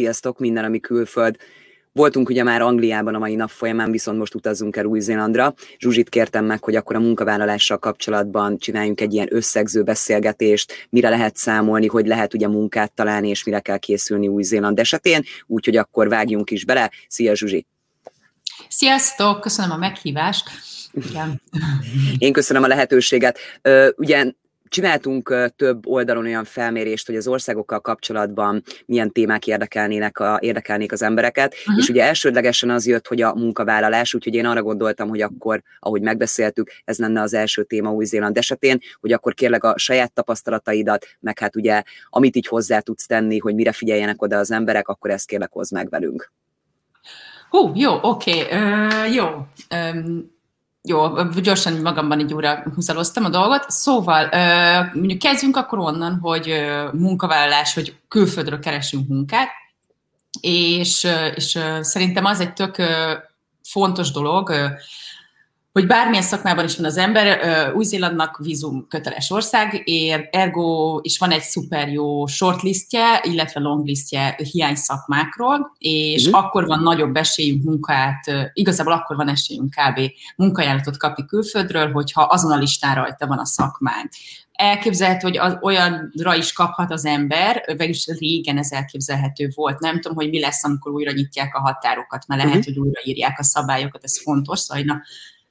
Sziasztok, minden, ami külföld. Voltunk ugye már Angliában a mai nap folyamán, viszont most utazzunk el Új-Zélandra. Zsuzsit kértem meg, hogy akkor a munkavállalással kapcsolatban csináljunk egy ilyen összegző beszélgetést, mire lehet számolni, hogy lehet ugye munkát találni, és mire kell készülni Új-Zéland esetén, úgyhogy akkor vágjunk is bele. Szia Zsuzsi! Sziasztok, köszönöm a meghívást. Igen. Én köszönöm a lehetőséget. Ugye Csináltunk több oldalon olyan felmérést, hogy az országokkal kapcsolatban milyen témák érdekelnének a, érdekelnék az embereket, uh-huh. és ugye elsődlegesen az jött, hogy a munkavállalás, úgyhogy én arra gondoltam, hogy akkor, ahogy megbeszéltük, ez lenne az első téma Új-Zéland esetén, hogy akkor kérlek a saját tapasztalataidat, meg hát ugye, amit így hozzá tudsz tenni, hogy mire figyeljenek oda az emberek, akkor ezt kérlek hozd meg velünk. Hú, jó, oké, okay. uh, jó. Um, jó, gyorsan magamban egy óra húzaloztam a dolgot. Szóval, mondjuk kezdjünk akkor onnan, hogy munkavállalás, hogy külföldről keresünk munkát, és, és szerintem az egy tök fontos dolog, hogy bármilyen szakmában is van az ember, Új-Zélandnak vízum köteles ország, ér, ergo is van egy szuper jó shortlistje, illetve longlistje hiány szakmákról, és uh-huh. akkor van nagyobb esélyünk munkát, igazából akkor van esélyünk kb. munkajáratot kapni külföldről, hogyha azon a listán rajta van a szakmánk elképzelhető, hogy az, olyanra is kaphat az ember, vagyis régen ez elképzelhető volt. Nem tudom, hogy mi lesz, amikor újra nyitják a határokat, mert lehet, uh-huh. hogy újraírják a szabályokat, ez fontos. Szóval na,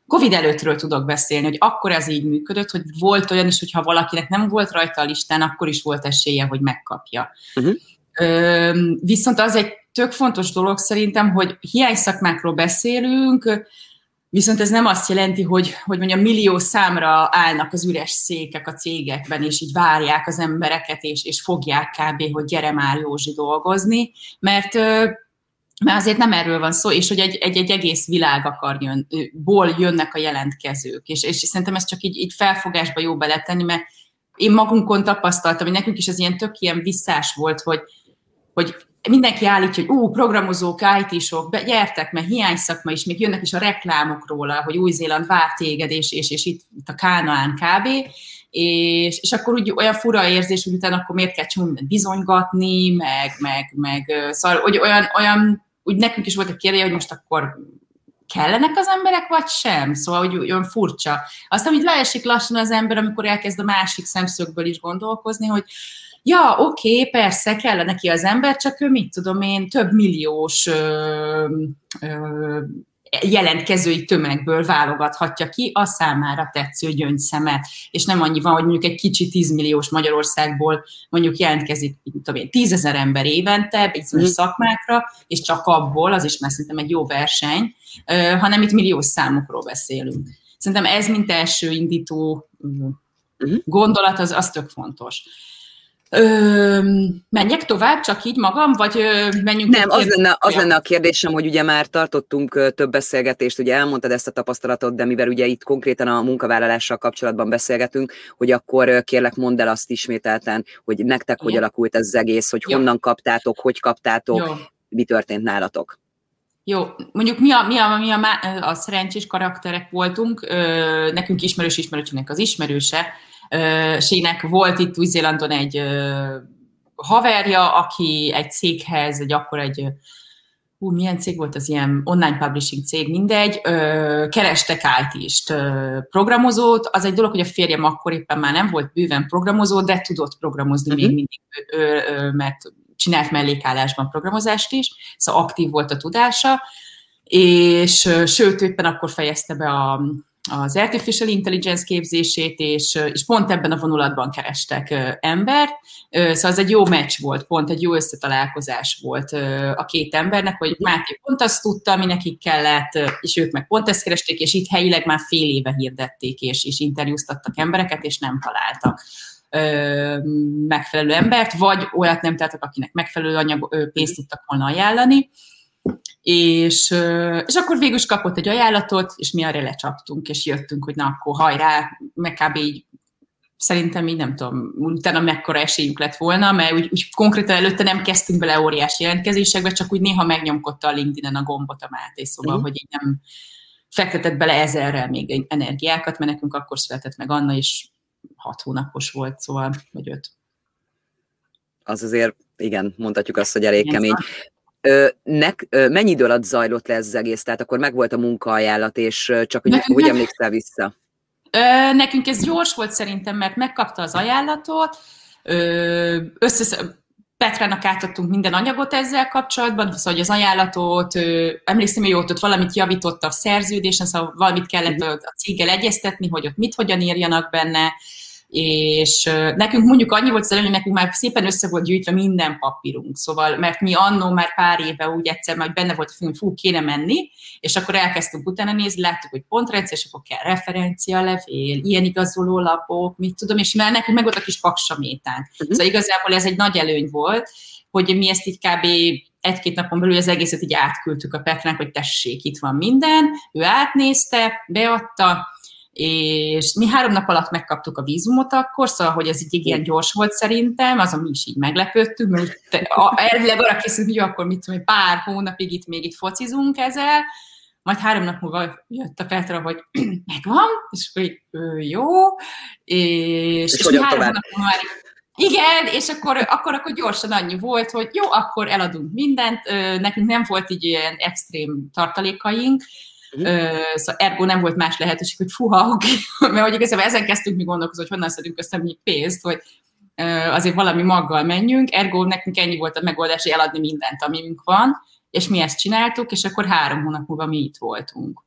Covid előttről tudok beszélni, hogy akkor ez így működött, hogy volt olyan is, hogyha valakinek nem volt rajta a listán, akkor is volt esélye, hogy megkapja. Uh-huh. Ö, viszont az egy tök fontos dolog szerintem, hogy hiány szakmákról beszélünk, viszont ez nem azt jelenti, hogy, hogy mondjam, millió számra állnak az üres székek a cégekben, és így várják az embereket, és, és fogják kb., hogy gyere már Józsi dolgozni, mert mert azért nem erről van szó, és hogy egy, egy, egy egész világ akar jön, ból jönnek a jelentkezők, és, és szerintem ezt csak így, így felfogásba jó beletenni, mert én magunkon tapasztaltam, hogy nekünk is ez ilyen tök ilyen visszás volt, hogy, hogy mindenki állítja, hogy ú, programozók, IT-sok, gyertek, mert hiány szakma is, még jönnek is a reklámok róla, hogy Új-Zéland vár téged, és, és, és itt, itt a Kánaán kb. És, és akkor úgy olyan fura érzés, hogy utána akkor miért kell csomó bizonygatni, meg, meg, meg szóval, hogy olyan, olyan úgy nekünk is volt a kérdés, hogy most akkor kellenek az emberek, vagy sem? Szóval, hogy olyan furcsa. Aztán, hogy leesik lassan az ember, amikor elkezd a másik szemszögből is gondolkozni, hogy ja, oké, okay, persze, kell neki az ember, csak ő mit tudom én, több milliós ö, ö, jelentkezői tömegből válogathatja ki a számára tetsző gyöngyszemet. És nem annyi van, hogy mondjuk egy kicsi 10 milliós Magyarországból mondjuk jelentkezik, tudom én, 10 ezer ember évente bizonyos mm. szakmákra, és csak abból, az is már szerintem egy jó verseny, hanem itt milliós számokról beszélünk. Szerintem ez, mint első indító mm. gondolat, az, az tök fontos. Ö, menjek tovább, csak így magam, vagy ö, menjünk? Nem, az lenne, az lenne a kérdésem, hogy ugye már tartottunk több beszélgetést, ugye elmondtad ezt a tapasztalatot, de mivel ugye itt konkrétan a munkavállalással kapcsolatban beszélgetünk, hogy akkor kérlek mondd el azt ismételten, hogy nektek hogy alakult ez az egész, hogy honnan Jó. kaptátok, hogy kaptátok, Jó. mi történt nálatok. Jó, mondjuk mi a, mi a, mi a, a szerencsés karakterek voltunk, ö, nekünk ismerős ismerősnek az ismerőse, Sének volt itt Új-Zélandon egy haverja, aki egy céghez, egy akkor egy hú, milyen cég volt az ilyen online publishing cég, mindegy, ö, kerestek IT-st, programozót. Az egy dolog, hogy a férjem akkor éppen már nem volt bőven programozó, de tudott programozni uh-huh. még mindig, ö, ö, mert csinált mellékállásban programozást is, szóval aktív volt a tudása, és sőt, éppen akkor fejezte be a, az Artificial Intelligence képzését, és, és pont ebben a vonulatban kerestek embert. Szóval ez egy jó meccs volt, pont egy jó összetalálkozás volt a két embernek, hogy Máté pont azt tudta, ami nekik kellett, és ők meg pont ezt keresték, és itt helyileg már fél éve hirdették, és, és interjúztattak embereket, és nem találtak megfelelő embert, vagy olyat nem találtak, akinek megfelelő anyag, pénzt tudtak volna ajánlani és, és akkor végül is kapott egy ajánlatot, és mi arra lecsaptunk, és jöttünk, hogy na akkor hajrá, meg kb. így szerintem így nem tudom, utána mekkora esélyünk lett volna, mert úgy, úgy konkrétan előtte nem kezdtünk bele óriási jelentkezésekbe, csak úgy néha megnyomkodta a LinkedIn-en a gombot a Máté, szóval, uh-huh. hogy így nem fektetett bele ezerrel még energiákat, mert nekünk akkor született meg Anna, és hat hónapos volt, szóval, vagy öt. Az azért igen, mondhatjuk azt, hogy elég igen, kemény. Nek, mennyi idő alatt zajlott le ez az egész? Tehát akkor megvolt a munkaajánlat, és csak hogy, hogy emlékszel vissza? Ö, nekünk ez gyors volt szerintem, mert megkapta az ajánlatot, összes, Petrának átadtunk minden anyagot ezzel kapcsolatban, szóval hogy az ajánlatot, ö, emlékszem, hogy ott, ott valamit javított a szerződésen, szóval valamit kellett mhm. a céggel egyeztetni, hogy ott mit, hogyan írjanak benne, és nekünk mondjuk annyi volt szerint, hogy nekünk már szépen össze volt gyűjtve minden papírunk, szóval, mert mi annó már pár éve úgy egyszer majd benne volt a film, fú, kéne menni, és akkor elkezdtünk utána nézni, láttuk, hogy pontrendszer, és akkor kell referencia levél, ilyen igazoló lapok, mit tudom, és már nekünk meg volt a kis paksamétánk. Uh-huh. Szóval igazából ez egy nagy előny volt, hogy mi ezt így kb egy-két napon belül az egészet így átküldtük a Petránk, hogy tessék, itt van minden, ő átnézte, beadta, és mi három nap alatt megkaptuk a vízumot akkor, szóval, hogy ez így igen gyors volt szerintem, azon mi is így meglepődtünk, mert elvileg arra készült, hogy akkor mit tudom, pár hónapig itt még itt focizunk ezzel, majd három nap múlva jött a Petra, hogy megvan, és akkor jó, és, és, és három nap már igen, és akkor, akkor, akkor gyorsan annyi volt, hogy jó, akkor eladunk mindent, nekünk nem volt így ilyen extrém tartalékaink, Uh-huh. szóval ergo nem volt más lehetőség, hogy fuha, okay. mert hogy igazából ezen kezdtünk mi gondolkozni, hogy honnan szedünk össze mi pénzt, hogy azért valami maggal menjünk, ergo nekünk ennyi volt a megoldás, hogy eladni mindent, amink van, és mi ezt csináltuk, és akkor három hónap múlva mi itt voltunk.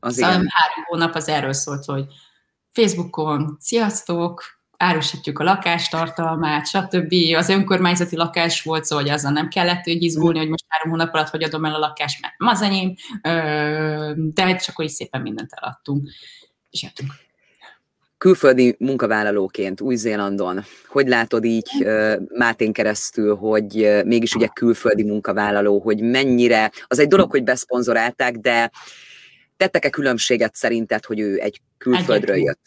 Az szóval igen. három hónap az erről szólt, hogy Facebookon, sziasztok, árusítjuk a lakástartalmát, stb. Az önkormányzati lakás volt szó, hogy azzal nem kellett hogy izgulni, hogy most három hónap alatt hogy adom el a lakást, mert nem az enyém, de csak is szépen mindent eladtunk, és jöttünk. Külföldi munkavállalóként Új-Zélandon, hogy látod így Mátén keresztül, hogy mégis ugye külföldi munkavállaló, hogy mennyire, az egy dolog, hogy beszponzorálták, de tettek-e különbséget szerinted, hogy ő egy külföldről jött?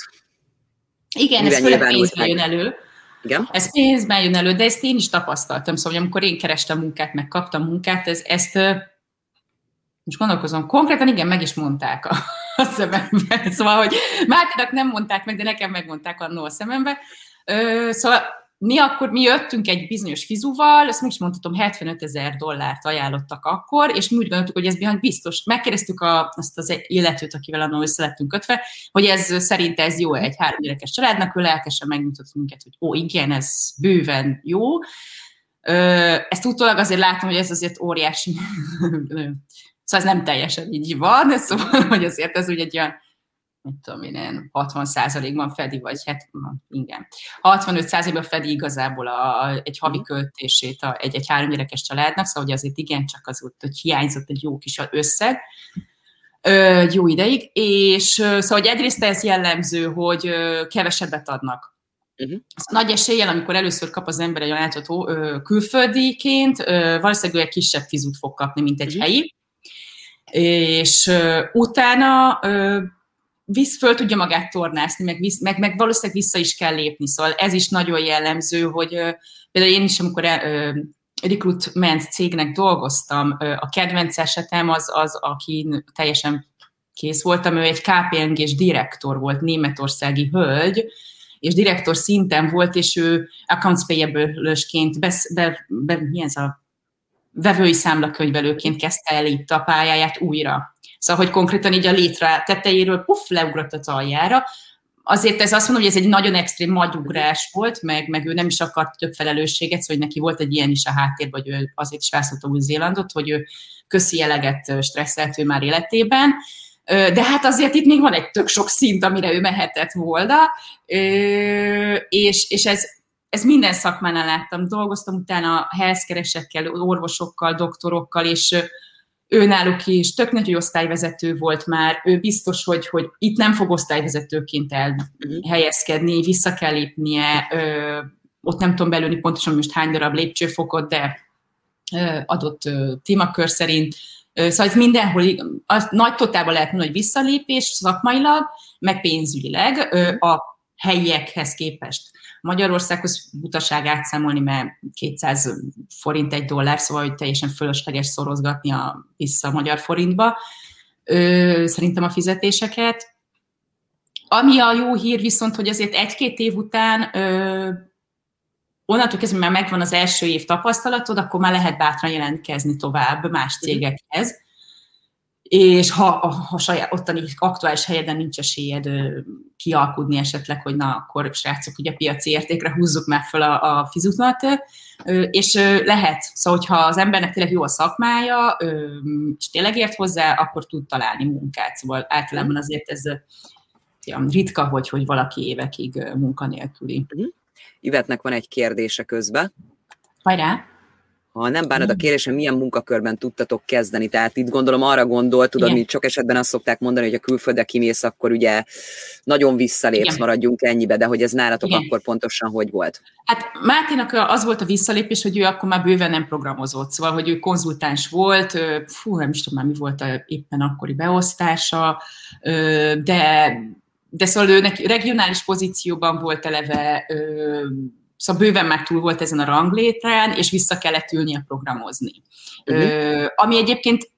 Igen, ez főleg pénzben jön elő. Igen? Ez pénzben jön elő, de ezt én is tapasztaltam. Szóval, amikor én kerestem munkát, meg kaptam munkát, ez, ezt most gondolkozom, konkrétan igen, meg is mondták a, a szemembe. Szóval, hogy Máténak nem mondták meg, de nekem megmondták annó a szemembe. Ö, szóval mi akkor, mi jöttünk egy bizonyos fizuval, ezt is mondhatom, 75 ezer dollárt ajánlottak akkor, és mi úgy gondoltuk, hogy ez biztos. Megkérdeztük a, azt az illetőt, akivel annól össze lettünk kötve, hogy ez szerint ez jó egy három gyerekes családnak, ő lelkesen megmutatott minket, hogy ó, igen, ez bőven jó. Ezt utólag azért látom, hogy ez azért óriási, szóval ez nem teljesen így van, szóval, hogy azért ez úgy egy olyan mit tudom én, 60 ban fedi, vagy hát, igen, 65 ban fedi igazából a, egy havi mhm. költését a, egy, egy három gyerekes családnak, szóval hogy azért igen, csak az ott, hogy hiányzott egy jó kis összeg, ö, jó ideig, és szóval, hogy egyrészt ez jellemző, hogy kevesebbet adnak. Uh-huh. Nagy eséllyel, amikor először kap az ember egy ajánlatot külföldiként, ö, valószínűleg egy kisebb fizut fog kapni, mint egy uh-huh. helyi, és ö, utána ö, visz, föl tudja magát tornászni, meg, visz, meg, meg valószínűleg vissza is kell lépni. Szóval ez is nagyon jellemző, hogy például én is, amikor recruitment cégnek dolgoztam, a kedvenc esetem az, az aki teljesen kész voltam, ő egy KPMG-s direktor volt, németországi hölgy, és direktor szinten volt, és ő accounts payable-ösként, be, be, be, mi ez a vevői számlakönyvelőként kezdte el itt a pályáját újra. Szóval, hogy konkrétan így a létre tetejéről puff, leugrott a aljára. Azért ez azt mondom, hogy ez egy nagyon extrém magyugrás volt, meg, meg ő nem is akart több felelősséget, szóval hogy neki volt egy ilyen is a háttér, vagy ő azért is választotta Új-Zélandot, hogy ő köszi eleget stresszelt ő már életében. De hát azért itt még van egy tök sok szint, amire ő mehetett volna, és, és ez, ez minden szakmánál láttam. Dolgoztam utána healthcare orvosokkal, doktorokkal, és ő náluk is tök nagy, osztályvezető volt már, ő biztos, hogy, hogy itt nem fog osztályvezetőként elhelyezkedni, vissza kell lépnie, ö, ott nem tudom belőni pontosan most hány darab lépcsőfokot, de ö, adott ö, témakör szerint. Ö, szóval ez mindenhol, az nagy totálban lehet mondani, hogy visszalépés szakmailag, meg pénzügyileg ö, a helyiekhez képest. Magyarországhoz butaság átszámolni, mert 200 forint egy dollár, szóval hogy teljesen fölösleges szorozgatni a, vissza a magyar forintba. Ö, szerintem a fizetéseket. Ami a jó hír viszont, hogy azért egy-két év után ö, onnantól kezdve már megvan az első év tapasztalatod, akkor már lehet bátran jelentkezni tovább más mhm. cégekhez és ha, ha saját ottani aktuális helyeden nincs esélyed kialkudni esetleg, hogy na, akkor srácok, ugye piaci értékre húzzuk meg fel a, a fizutat, és lehet, szóval, hogyha az embernek tényleg jó a szakmája, és tényleg ért hozzá, akkor tud találni munkát. Szóval általában azért ez ja, ritka, hogy, hogy valaki évekig munkanélküli. Mhm. Ivetnek van egy kérdése közben. Hajrá! Ha nem bánod a kérésem, milyen munkakörben tudtatok kezdeni? Tehát itt gondolom arra gondol, tudod, mi sok esetben azt szokták mondani, hogy a külföldre kimész, akkor ugye nagyon visszalépsz, Igen. maradjunk ennyibe, de hogy ez nálatok Igen. akkor pontosan hogy volt? Hát Máténak az volt a visszalépés, hogy ő akkor már bőven nem programozott, szóval, hogy ő konzultáns volt, fú, nem is tudom már mi volt a éppen akkori beosztása, de de szóval ő neki regionális pozícióban volt eleve szóval bőven már túl volt ezen a ranglétrán, és vissza kellett ülnie programozni. Uh-huh. Ö, ami egyébként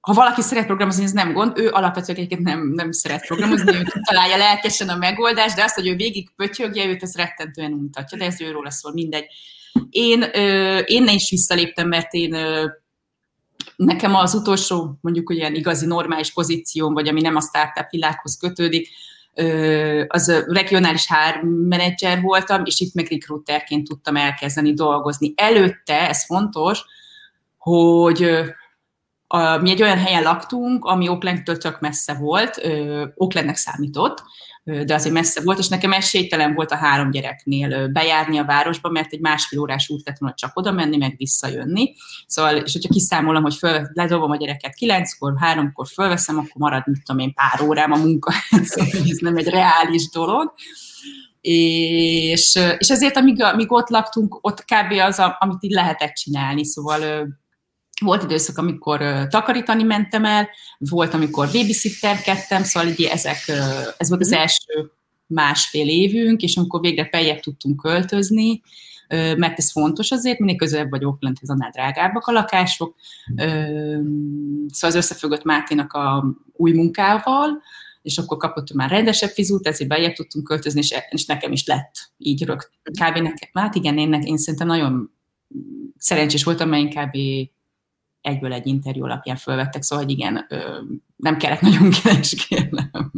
ha valaki szeret programozni, ez nem gond, ő alapvetően egyébként nem, nem szeret programozni, ő találja lelkesen a megoldást, de azt, hogy ő végig pötyögje, őt ez rettentően mutatja, de ez őróla szól, mindegy. Én, ö, én is visszaléptem, mert én ö, nekem az utolsó, mondjuk olyan igazi normális pozícióm, vagy ami nem a startup világhoz kötődik, az regionális HR voltam, és itt meg recruiterként tudtam elkezdeni dolgozni. Előtte, ez fontos, hogy a, mi egy olyan helyen laktunk, ami Oaklandtől csak messze volt, Oaklandnek számított, de azért messze volt, és nekem esélytelen volt a három gyereknél bejárni a városba, mert egy másfél órás út lett volna csak oda menni, meg visszajönni. Szóval, és hogyha kiszámolom, hogy föl, ledobom a gyereket kilenckor, háromkor fölveszem, akkor marad, mit tudom én, pár órám a munka. szóval ez nem egy reális dolog. És, és ezért, amíg, amíg ott laktunk, ott kb. az, amit így lehetett csinálni. Szóval volt időszak, amikor takarítani mentem el, volt, amikor babysitterkedtem, szóval így ezek, ez volt az mhm. első másfél évünk, és amikor végre peljebb tudtunk költözni, mert ez fontos azért, minél közelebb vagy Oaklandhez, annál drágábbak a lakások. Szóval az összefüggött Máténak a új munkával, és akkor kapott már rendesebb fizút, ezért bejebb tudtunk költözni, és, és nekem is lett így rögt. Kb. nekem, hát igen, én, én szerintem nagyon szerencsés voltam, mert én kb egyből egy interjú alapján fölvettek, szóval hogy igen, nem kellett nagyon keresgélnem.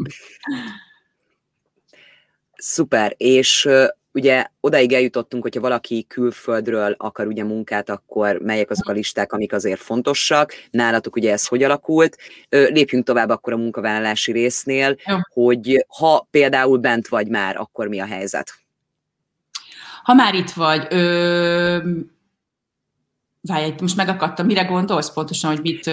Szuper, és ugye odaig eljutottunk, hogyha valaki külföldről akar ugye munkát, akkor melyek azok a listák, amik azért fontosak. Nálatok ugye ez hogy alakult? Lépjünk tovább akkor a munkavállalási résznél, Jó. hogy ha például bent vagy már, akkor mi a helyzet? Ha már itt vagy, ö, Várj, most megakadtam, mire gondolsz pontosan, hogy mit...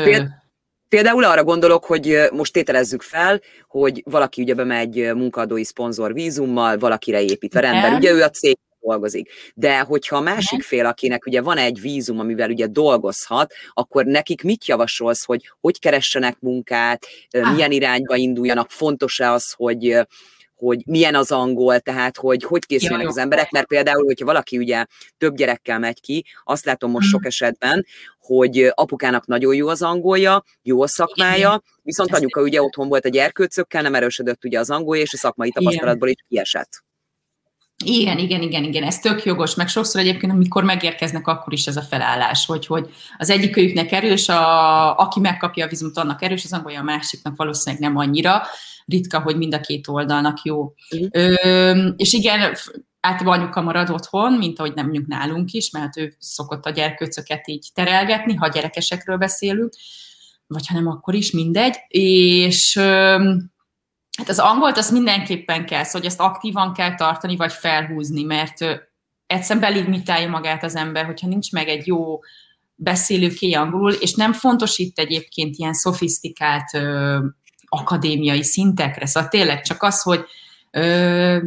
Például arra gondolok, hogy most tételezzük fel, hogy valaki ugye bemegy munkaadói szponzor vízummal, valakire építve, rendben, ugye ő a cég dolgozik. De hogyha a másik fél, akinek ugye van egy vízum, amivel ugye dolgozhat, akkor nekik mit javasolsz, hogy hogy keressenek munkát, ah. milyen irányba induljanak, fontos-e az, hogy hogy milyen az angol, tehát hogy hogy készülnek az emberek, mert például, hogyha valaki ugye több gyerekkel megy ki, azt látom most sok mhm. esetben, hogy apukának nagyon jó az angolja, jó a szakmája, viszont anyuka ugye otthon volt a gyerkőcökkel, nem erősödött ugye az angolja, és a szakmai tapasztalatból is kiesett. Igen, igen, igen, igen, ez tök jogos, meg sokszor egyébként, amikor megérkeznek, akkor is ez a felállás, hogy, hogy az egyik őjüknek erős, a, aki megkapja a vizumot, annak erős, az angolja a másiknak valószínűleg nem annyira, ritka, hogy mind a két oldalnak jó. Mm. Ö, és igen, általában anyuka marad otthon, mint ahogy nem mondjuk nálunk is, mert ő szokott a gyerkőcöket így terelgetni, ha gyerekesekről beszélünk, vagy ha nem, akkor is mindegy, és Hát az angolt az mindenképpen kell, szóval, hogy ezt aktívan kell tartani, vagy felhúzni, mert egyszerűen belimitálja magát az ember, hogyha nincs meg egy jó beszélőké angolul, és nem fontos itt egyébként ilyen szofisztikált akadémiai szintekre, szóval tényleg csak az, hogy Ö,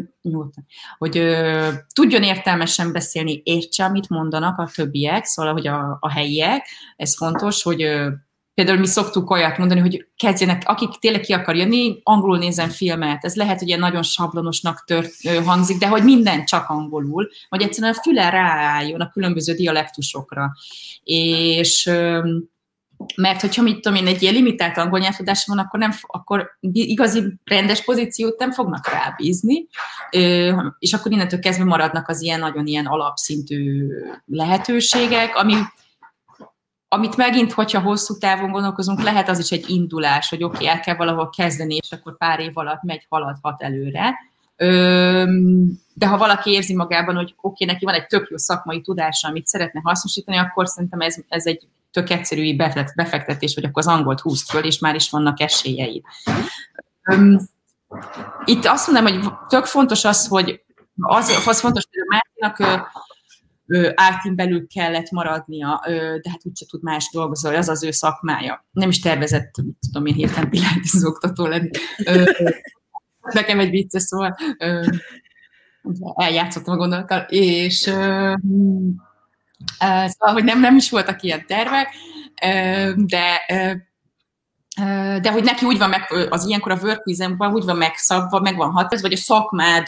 hogy ö, tudjon értelmesen beszélni, értse, amit mondanak a többiek, szóval hogy a, a helyiek, ez fontos, hogy ö, például mi szoktuk olyat mondani, hogy kezdjenek, akik tényleg ki akar jönni, angolul nézem filmet. Ez lehet, hogy ilyen nagyon sablonosnak tört, hangzik, de hogy minden csak angolul, hogy egyszerűen a füle ráálljon a különböző dialektusokra. És mert hogyha mit tudom én, egy ilyen limitált angol nyelvtudás van, akkor, nem, akkor igazi rendes pozíciót nem fognak rábízni, és akkor innentől kezdve maradnak az ilyen nagyon ilyen alapszintű lehetőségek, ami, amit megint, hogyha hosszú távon gondolkozunk, lehet az is egy indulás, hogy oké, okay, el kell valahol kezdeni, és akkor pár év alatt megy, haladhat előre. De ha valaki érzi magában, hogy oké, okay, neki van egy tök jó szakmai tudása, amit szeretne hasznosítani, akkor szerintem ez, ez egy tök egyszerű befektetés, hogy akkor az angolt húzt föl, és már is vannak esélyei. Itt azt mondom, hogy tök fontos az, hogy az, az fontos, hogy a Mártinak ártin belül kellett maradnia, de hát úgyse tud más dolgozni, az az ő szakmája. Nem is tervezett, tudom én, hirtelen pilates oktató lenni. Nekem egy vicces, szóval eljátszottam a gondolattal, és szóval, hogy nem, nem is voltak ilyen tervek, de de hogy neki úgy van meg, az ilyenkor a work úgy van megszabva, meg van hatás, vagy a szakmád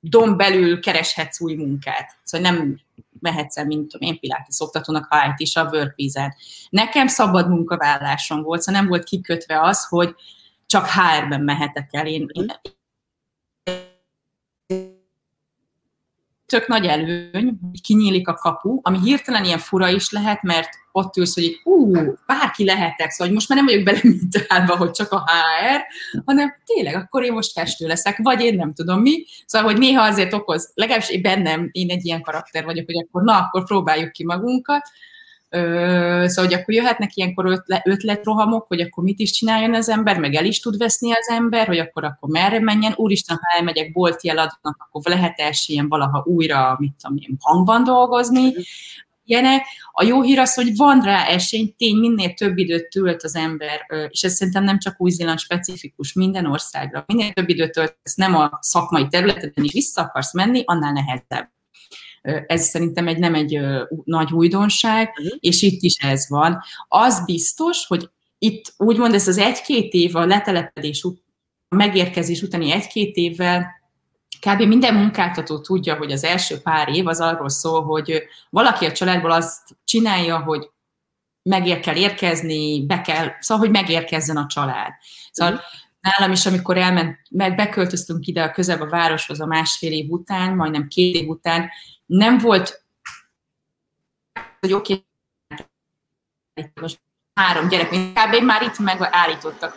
dom belül kereshetsz új munkát. Szóval nem mehetsz el, mint tudom én, Pilates oktatónak, ha állt is a workvizen. Nekem szabad munkavállásom volt, szóval nem volt kikötve az, hogy csak HR-ben mehetek el. Én, én tök nagy előny, hogy kinyílik a kapu, ami hirtelen ilyen fura is lehet, mert ott ülsz, hogy ú, bárki lehetek, szóval most már nem vagyok belemitálva, hogy csak a HR, hanem tényleg, akkor én most festő leszek, vagy én nem tudom mi. Szóval, hogy néha azért okoz, legalábbis én bennem, én egy ilyen karakter vagyok, hogy akkor na, akkor próbáljuk ki magunkat, szóval, hogy akkor jöhetnek ilyenkor ötletrohamok, hogy akkor mit is csináljon az ember, meg el is tud veszni az ember, hogy akkor akkor merre menjen. Úristen, ha elmegyek bolti eladónak, akkor lehet ilyen valaha újra, mit tudom én, hangban dolgozni. Ilyenek. A jó hír az, hogy van rá esély, tény, minél több időt tölt az ember, és ez szerintem nem csak új-Zéland specifikus, minden országra. Minél több időt tölt, nem a szakmai területen is vissza akarsz menni, annál nehezebb ez szerintem egy, nem egy nagy újdonság, uh-huh. és itt is ez van. Az biztos, hogy itt úgymond ez az egy-két év a letelepedés, a megérkezés utáni egy-két évvel kb. minden munkáltató tudja, hogy az első pár év az arról szól, hogy valaki a családból azt csinálja, hogy megér kell érkezni, be kell, szóval, hogy megérkezzen a család. Szóval uh-huh. nálam is, amikor elment, meg beköltöztünk ide a közel a városhoz a másfél év után, majdnem két év után, nem volt, hogy oké, okay, most három gyerek, kb. már itt megállítottak,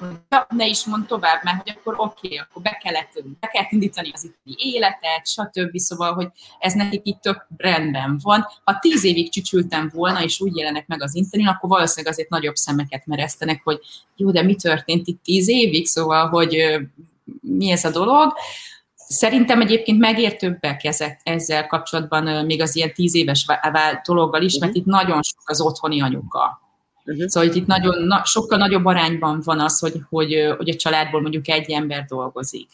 ne is mond tovább, mert hogy akkor oké, okay, akkor be kellett, be kellett indítani az itt életet, stb. Szóval, hogy ez nekik itt tök rendben van. Ha tíz évig csücsültem volna, és úgy jelenek meg az internet, akkor valószínűleg azért nagyobb szemeket meresztenek, hogy jó, de mi történt itt tíz évig, szóval, hogy mi ez a dolog. Szerintem egyébként megértőbbek ezek, ezzel kapcsolatban még az ilyen tíz éves dologgal is, mert itt nagyon sok az otthoni anyuka. Uh-huh. Szóval itt nagyon, na, sokkal nagyobb arányban van az, hogy, hogy, hogy a családból mondjuk egy ember dolgozik.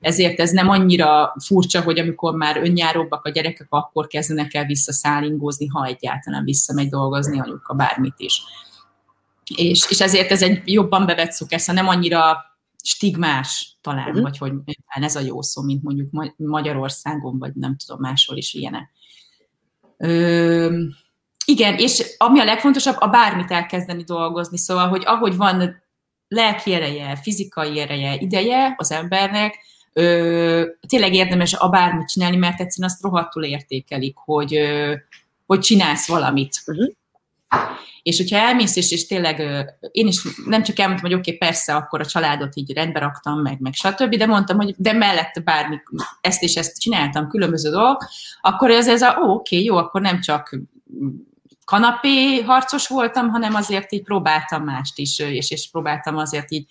Ezért ez nem annyira furcsa, hogy amikor már önjáróbbak a gyerekek, akkor kezdenek el visszaszállingózni, ha egyáltalán visszamegy dolgozni anyuka bármit is. És, és ezért ez egy jobban bevett szokás, nem annyira stigmás talán, uh-huh. vagy hogy ez a jó szó, mint mondjuk Magyarországon, vagy nem tudom, máshol is ilyenek. Ö, igen, és ami a legfontosabb, a bármit elkezdeni dolgozni, szóval, hogy ahogy van lelki ereje, fizikai ereje, ideje az embernek, ö, tényleg érdemes a bármit csinálni, mert egyszerűen azt rohadtul értékelik, hogy, ö, hogy csinálsz valamit. Uh-huh. És hogyha elmész, és, és tényleg én is nem csak elmondtam, hogy oké, okay, persze, akkor a családot így rendbe raktam, meg, meg stb., de mondtam, hogy de mellette bármi, ezt és ezt csináltam, különböző dolgok, akkor ez, ez a, ó, oké, okay, jó, akkor nem csak kanapé harcos voltam, hanem azért így próbáltam mást is, és, és próbáltam azért így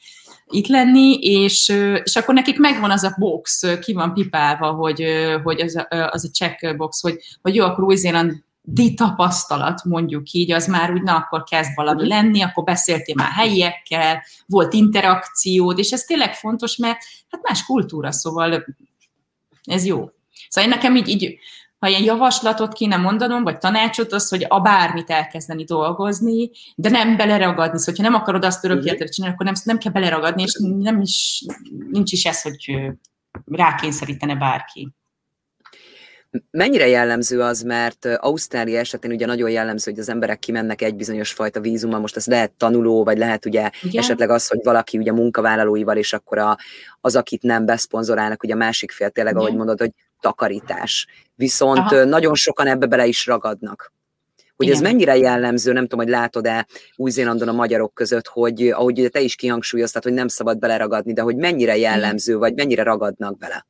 itt lenni, és, és akkor nekik megvan az a box, ki van pipálva, hogy, hogy az, a, az a checkbox, hogy, hogy jó, akkor Új-Zéland di tapasztalat, mondjuk így, az már úgy, na, akkor kezd valami lenni, akkor beszéltél már helyiekkel, volt interakciód, és ez tényleg fontos, mert hát más kultúra, szóval ez jó. Szóval én nekem így, így ha ilyen javaslatot kéne mondanom, vagy tanácsot, az, hogy a bármit elkezdeni dolgozni, de nem beleragadni. Szóval, hogyha nem akarod azt örök életre csinálni, akkor nem, nem kell beleragadni, és nem is, nincs is ez, hogy rákényszerítene bárki. Mennyire jellemző az, mert Ausztrália esetén ugye nagyon jellemző, hogy az emberek kimennek egy bizonyos fajta vízummal, most ez lehet tanuló, vagy lehet ugye Igen. esetleg az, hogy valaki ugye munkavállalóival, és akkor a, az, akit nem beszponzorálnak, ugye a másik fél tényleg, Igen. ahogy mondod, hogy takarítás. Viszont Aha. nagyon sokan ebbe bele is ragadnak. Hogy Igen. ez mennyire jellemző, nem tudom, hogy látod-e Új-Zélandon a magyarok között, hogy ahogy te is kihangsúlyoztad, hogy nem szabad beleragadni, de hogy mennyire jellemző, vagy mennyire ragadnak bele?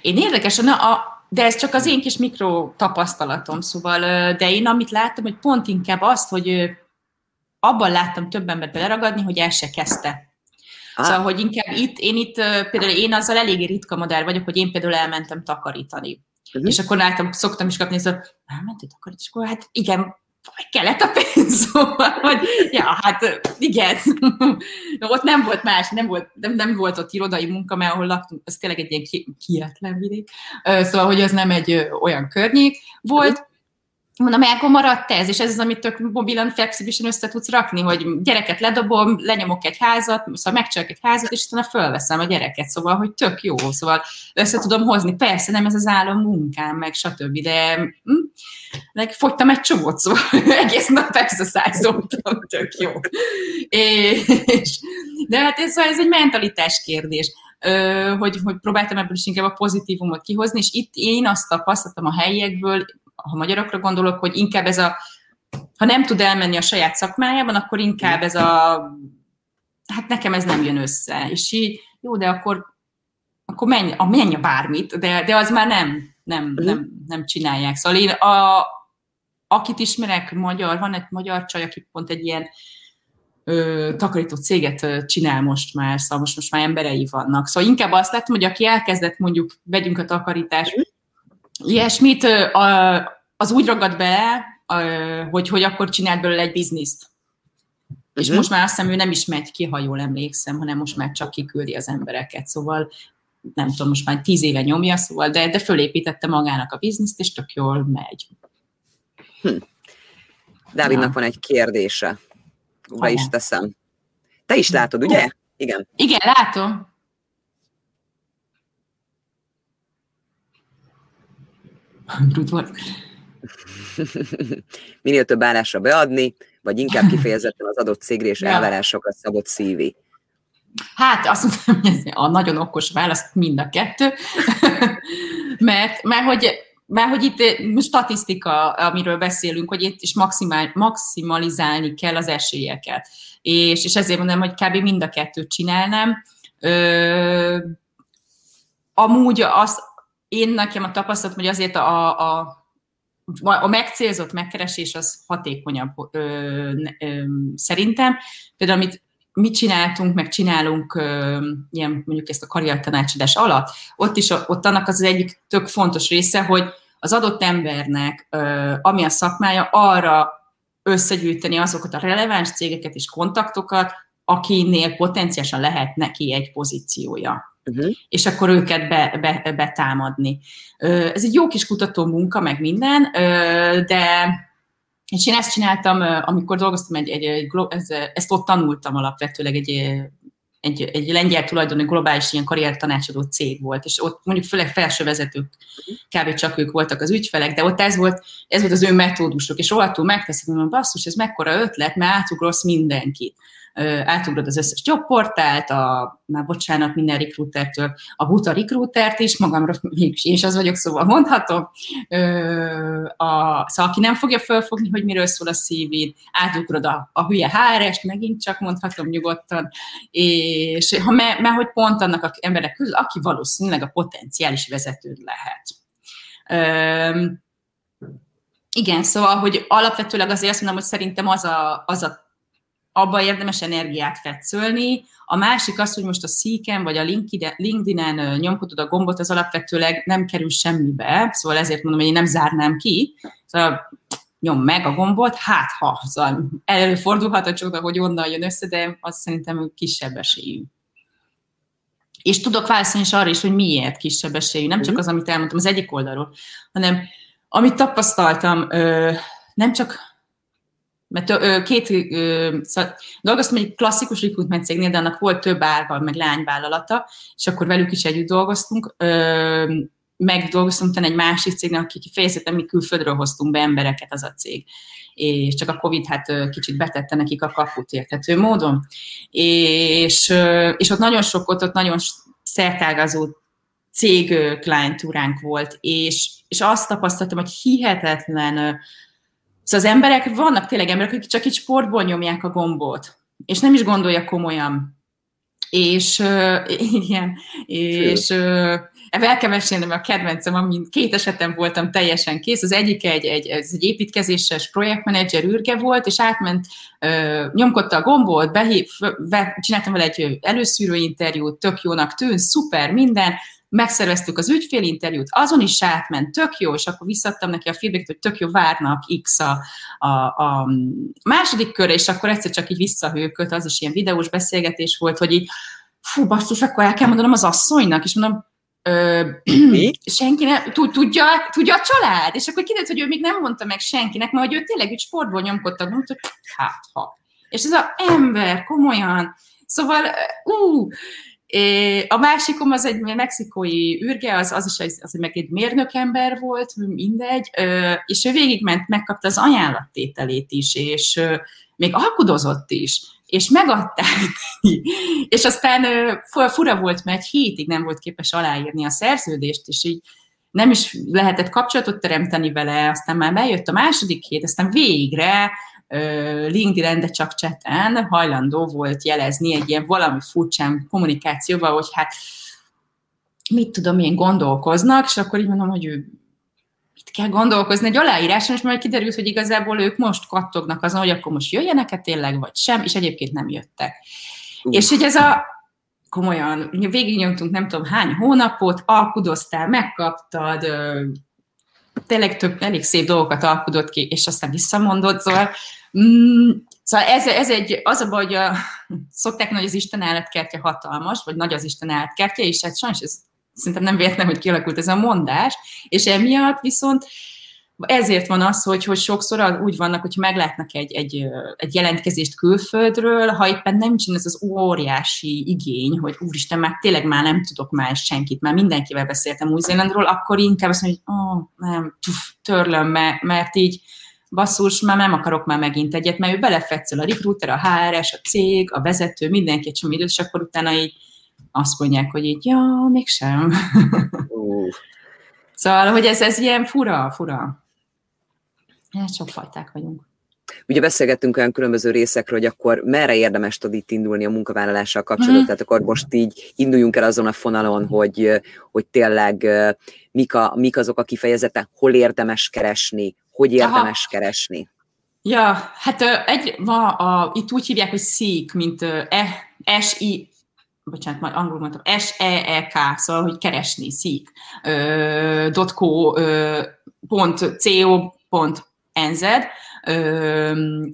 Én érdekes, na, a, de ez csak az én kis mikro tapasztalatom, szóval, de én amit láttam, hogy pont inkább azt, hogy abban láttam több embert beleragadni, hogy el se kezdte. Ah. Szóval, hogy inkább itt, én itt, például én azzal eléggé ritka modell vagyok, hogy én például elmentem takarítani. Uh-huh. És akkor láttam, szoktam is kapni, hogy elmentél takarítani, és akkor hát igen, kellett a pénz, hogy ja, hát igen, ott nem volt más, nem volt, nem, nem volt ott irodai munka, mert ahol laktunk, az tényleg egy ilyen kietlen vidék, szóval, hogy az nem egy olyan környék volt, Mondom, akkor maradt ez, és ez az, amit tök mobilan, flexibilisen össze tudsz rakni, hogy gyereket ledobom, lenyomok egy házat, szóval megcsinálok egy házat, és utána fölveszem a gyereket, szóval, hogy tök jó, szóval össze tudom hozni. Persze nem ez az álom munkám, meg stb., de hm, fogytam egy csomót, szóval egész nap exercise tök jó. És, de hát ez, szóval ez egy mentalitás kérdés hogy, hogy próbáltam ebből is inkább a pozitívumot kihozni, és itt én azt tapasztaltam a helyiekből, ha magyarokra gondolok, hogy inkább ez a, ha nem tud elmenni a saját szakmájában, akkor inkább ez a, hát nekem ez nem jön össze. És így, jó, de akkor, akkor menj, a, menj a bármit, de, de az már nem, nem, uh-huh. nem, nem csinálják. Szóval én, a, akit ismerek, magyar, van egy magyar csaj, aki pont egy ilyen ö, takarító céget ö, csinál most már, szóval most, most már emberei vannak. Szóval inkább azt látom, hogy aki elkezdett mondjuk, vegyünk a takarítást, uh-huh ilyesmit, az úgy ragad be, hogy, hogy akkor csinált belőle egy bizniszt. És uh-huh. most már azt hiszem, ő nem is megy ki, ha jól emlékszem, hanem most már csak kiküldi az embereket. Szóval nem tudom, most már tíz éve nyomja, szóval, de, de fölépítette magának a bizniszt, és tök jól megy. Hm. Dávidnak ja. van egy kérdése. Be is teszem. Te is látod, ugye? Igen. Igen, látom. Volt. Minél több állásra beadni, vagy inkább kifejezetten az adott cégre és ja. elvárásokra szabott szívi? Hát azt mondtam, hogy ez a nagyon okos válasz mind a kettő, mert, mert hogy mert hogy itt eh, statisztika, amiről beszélünk, hogy itt is maximál, maximalizálni kell az esélyeket. És, és ezért mondom, hogy kb. mind a kettőt csinálnám. Ö, amúgy az, én nekem a tapasztalatom, hogy azért a, a a megcélzott megkeresés az hatékonyabb ö, ö, szerintem. Például amit mit csináltunk, meg csinálunk ilyen mondjuk ezt a karriertanácsadás alatt, ott is ott annak az egyik tök fontos része, hogy az adott embernek, ami a szakmája, arra összegyűjteni azokat a releváns cégeket és kontaktokat, akinél potenciálisan lehet neki egy pozíciója uh-huh. és akkor őket be, be, betámadni. Ez egy jó kis kutató munka, meg minden, de és én ezt csináltam, amikor dolgoztam egy, egy, egy ezt ott tanultam alapvetőleg egy egy, egy lengyel tulajdonú globális ilyen karriertanácsadó cég volt, és ott mondjuk főleg felső vezetők, kb. csak ők voltak az ügyfelek, de ott ez volt, ez volt az ő metódusok, és rohadtul megteszik, hogy basszus, ez mekkora ötlet, mert átugrosz mindenkit átugrod az összes jobportált, a, már bocsánat minden recruitertől, a buta recruitert is, magamra mégis én is az vagyok, szóval mondhatom. A, szóval aki nem fogja felfogni, hogy miről szól a CV-d, átugrod a, a hülye hr megint csak mondhatom nyugodtan, és ha mert me, hogy pont annak az emberek közül, aki valószínűleg a potenciális vezetőd lehet. igen, szóval, hogy alapvetőleg azért azt mondom, hogy szerintem az a, az a abban érdemes energiát fetszölni. A másik az, hogy most a Seeken vagy a LinkedIn-en nyomkodod a gombot, az alapvetőleg nem kerül semmibe, szóval ezért mondom, hogy én nem zárnám ki. Szóval nyom meg a gombot, hát ha, szóval előfordulhat a csoda, hogy onnan jön össze, de az szerintem kisebb esélyű. És tudok válaszolni is arra is, hogy miért kisebb esélyű, nem csak mhm. az, amit elmondtam az egyik oldalról, hanem amit tapasztaltam, nem csak mert két, ö, szóval dolgoztam egy klasszikus recruitment cégnél, de annak volt több árval, meg lányvállalata, és akkor velük is együtt dolgoztunk. Ö, megdolgoztam utána egy másik cégnek, aki kifejezetten mi külföldről hoztunk be embereket, az a cég. És csak a Covid hát kicsit betette nekik a kaput értető módon. És, és ott nagyon sok, ott, ott nagyon szertágazó cég klientúránk volt, és, és azt tapasztaltam, hogy hihetetlen, szóval az emberek, vannak tényleg emberek, akik csak egy sportból nyomják a gombot, és nem is gondolja komolyan. És uh, igen, és uh, el kell mesélnem a kedvencem, amin két esetem voltam teljesen kész. Az egyik egy, egy, ez egy építkezéses projektmenedzser űrge volt, és átment, uh, nyomkodta a gombot, behív, be, csináltam vele egy előszűrő interjút, tök jónak tűn, szuper, minden, megszerveztük az ügyfélinterjút, azon is átment, tök jó, és akkor visszadtam neki a feedbacket, hogy tök jó, várnak X a, a, a második körre, és akkor egyszer csak így visszahőkölt, az is ilyen videós beszélgetés volt, hogy így, fú, basszus, akkor el kell mondanom az asszonynak, és mondom, Ö, senki nem, tudja, tudja a család? És akkor kiderült, hogy ő még nem mondta meg senkinek, mert hogy ő tényleg úgy sportból nyomkodta, mondta, hogy hát ha. És ez a ember, komolyan. Szóval, ú, a másikom az egy mexikói űrge, az, az is az, az meg egy mérnökember volt, mindegy, és ő végigment, megkapta az ajánlattételét is, és még alkudozott is, és megadták. És aztán fura volt, mert egy hétig nem volt képes aláírni a szerződést, és így nem is lehetett kapcsolatot teremteni vele, aztán már bejött a második hét, aztán végre LinkedIn, de csak cseten hajlandó volt jelezni egy ilyen valami furcsán kommunikációval, hogy hát mit tudom, milyen gondolkoznak, és akkor így mondom, hogy ő mit kell gondolkozni egy aláíráson, és majd kiderült, hogy igazából ők most kattognak azon, hogy akkor most jöjjenek-e tényleg, vagy sem, és egyébként nem jöttek. Uh. És hogy ez a komolyan, végignyomtunk nem tudom hány hónapot, alkudoztál, megkaptad, tényleg több, elég szép dolgokat alkudott ki, és aztán visszamondott, szóval Mm, szóval ez, ez egy, az a baj, hogy a, szokták hogy az Isten állatkertje hatalmas, vagy nagy az Isten állatkertje, és hát sajnos ez szerintem nem véletlen, hogy kialakult ez a mondás, és emiatt viszont ezért van az, hogy, hogy sokszor úgy vannak, hogy meglátnak egy, egy, egy jelentkezést külföldről, ha éppen nem csin ez az óriási igény, hogy úristen, már tényleg már nem tudok már senkit, már mindenkivel beszéltem Új-Zélandról, akkor inkább azt mondja, hogy oh, nem, tuf, törlöm, mert, mert így basszus, már nem akarok már megint egyet, mert ő belefetszel a recruiter, a HRS, a cég, a vezető, mindenki egy csomó időt, és akkor utána így azt mondják, hogy így, ja, mégsem. Szóval, hogy ez, ez ilyen fura, fura. Hát sok fajták vagyunk. Ugye beszélgettünk olyan különböző részekről, hogy akkor merre érdemes tud itt indulni a munkavállalással kapcsolatban, mm. tehát akkor most így induljunk el azon a fonalon, hogy, hogy tényleg mik, a, mik azok a kifejezetek, hol érdemes keresni, hogy érdemes Aha. keresni? Ja, hát egy, ma a, itt úgy hívják, hogy SEEK, mint e, S-I, bocsánat, majd angolul mondtam, S-E-E-K, szóval, hogy keresni, SEEK, uh, .co, pont, co, pont, NZ,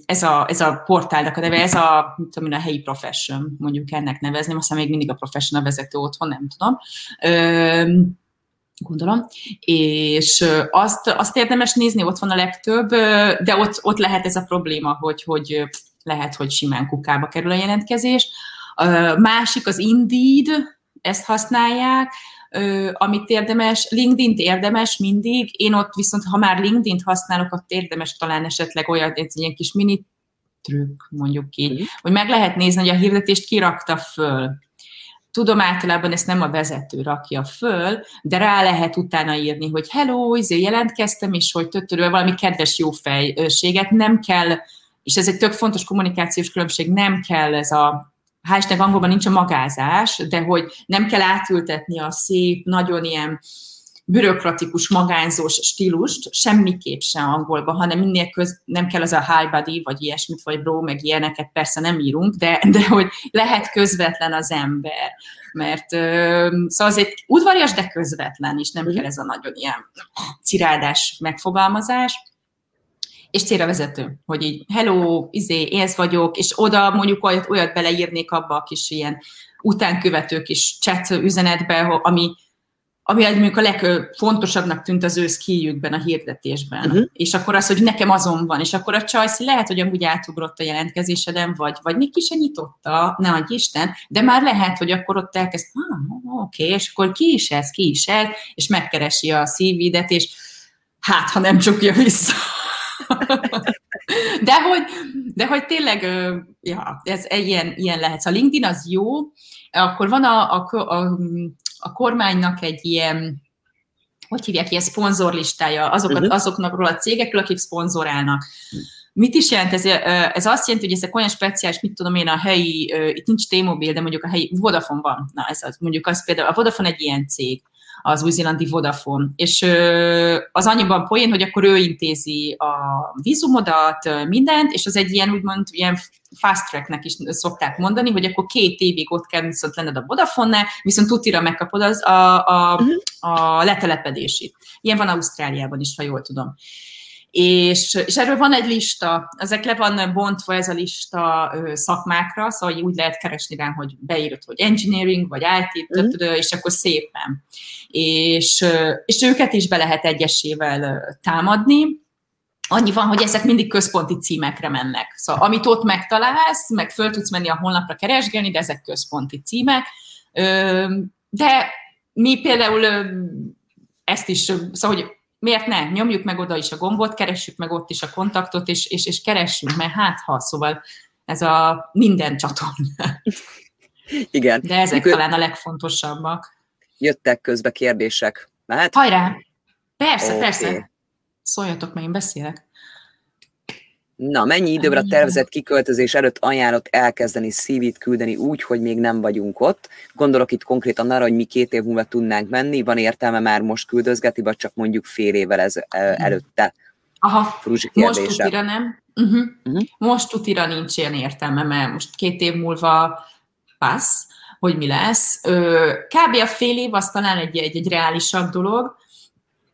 ez a, ez a portálnak a neve, ez a, mit tudom, a helyi profession, mondjuk ennek nevezném, aztán még mindig a professional vezető otthon, nem tudom. Gondolom, és azt, azt érdemes nézni, ott van a legtöbb, de ott, ott lehet ez a probléma, hogy, hogy lehet, hogy simán kukába kerül a jelentkezés. Másik az Indeed, ezt használják, amit érdemes, LinkedIn-t érdemes mindig, én ott viszont, ha már LinkedIn-t használok, ott érdemes talán esetleg olyan, egy ilyen kis mini trükk, mondjuk így, mm. hogy meg lehet nézni, hogy a hirdetést kirakta föl. Tudom, általában ezt nem a vezető rakja föl, de rá lehet utána írni, hogy hello, izé jelentkeztem, és hogy töttörül valami kedves jó fejséget, nem kell, és ez egy tök fontos kommunikációs különbség, nem kell ez a hál' angolban nincs a magázás, de hogy nem kell átültetni a szép, nagyon ilyen bürokratikus, magányzós stílust, semmiképp sem angolba, hanem minél köz, nem kell az a high body, vagy ilyesmit, vagy bro, meg ilyeneket persze nem írunk, de, de hogy lehet közvetlen az ember. Mert szóval azért udvarias, de közvetlen is, nem mhm. kell ez a nagyon ilyen cirádás megfogalmazás és célra vezető, hogy így hello, izé, én ez vagyok, és oda mondjuk olyat, olyat beleírnék abba a kis ilyen utánkövető kis chat üzenetbe, ami ami mondjuk a legfontosabbnak tűnt az ő skilljükben, a hirdetésben. Uh-huh. És akkor az, hogy nekem azon van, és akkor a csajsz lehet, hogy amúgy átugrott a jelentkezéseden, vagy, vagy még ki se nyitotta, ne adj Isten, de már lehet, hogy akkor ott elkezd, ah, oké, okay, és akkor ki is ez, ki is ez, és megkeresi a szívidet, és hát, ha nem csukja vissza. De hogy, de hogy tényleg, ja, ez ilyen, ilyen lehet. A LinkedIn az jó, akkor van a, a, a, a kormánynak egy ilyen, hogy hívják, ilyen szponzorlistája azokat, uh-huh. azoknak a cégekről, akik szponzorálnak. Mit is jelent ez? Ez azt jelenti, hogy ezek olyan speciális, mit tudom én, a helyi, itt nincs T-Mobile, de mondjuk a helyi Vodafone van. Na, ez az, mondjuk az például, a Vodafone egy ilyen cég az új-zélandi Vodafone. És az annyiban poén, hogy akkor ő intézi a vízumodat, mindent, és az egy ilyen úgymond ilyen fast tracknek is szokták mondani, hogy akkor két évig ott kell viszont lenned a Vodafone-nál, viszont tutira megkapod az a, a, uh-huh. a letelepedését. Ilyen van Ausztráliában is, ha jól tudom. És, és erről van egy lista, ezek le van bontva ez a lista szakmákra, szóval úgy lehet keresni rá, hogy beírod, hogy engineering, vagy IT, mm. és akkor szépen. És, és őket is be lehet egyesével támadni, Annyi van, hogy ezek mindig központi címekre mennek. Szóval amit ott megtalálsz, meg föl tudsz menni a honlapra keresgélni, de ezek központi címek. De mi például ezt is, szóval, hogy miért ne? Nyomjuk meg oda is a gombot, keressük meg ott is a kontaktot, és, és, és keressünk, mert hát ha, szóval ez a minden csatorna. Igen. De ezek Mikor... talán a legfontosabbak. Jöttek közbe kérdések. Mehet? Hajrá! Persze, okay. persze. Szóljatok, mert én beszélek. Na, mennyi időre tervezett kiköltözés előtt ajánlott elkezdeni CV-t küldeni úgy, hogy még nem vagyunk ott? Gondolok itt konkrétan arra, hogy mi két év múlva tudnánk menni, van értelme már most küldözgeti, vagy csak mondjuk fél évvel ez, előtte? Aha, most tutira nem. Uh-huh. Uh-huh. Most tutira nincs ilyen értelme, mert most két év múlva passz, hogy mi lesz. Kb. a fél év az talán egy, egy, egy reálisabb dolog,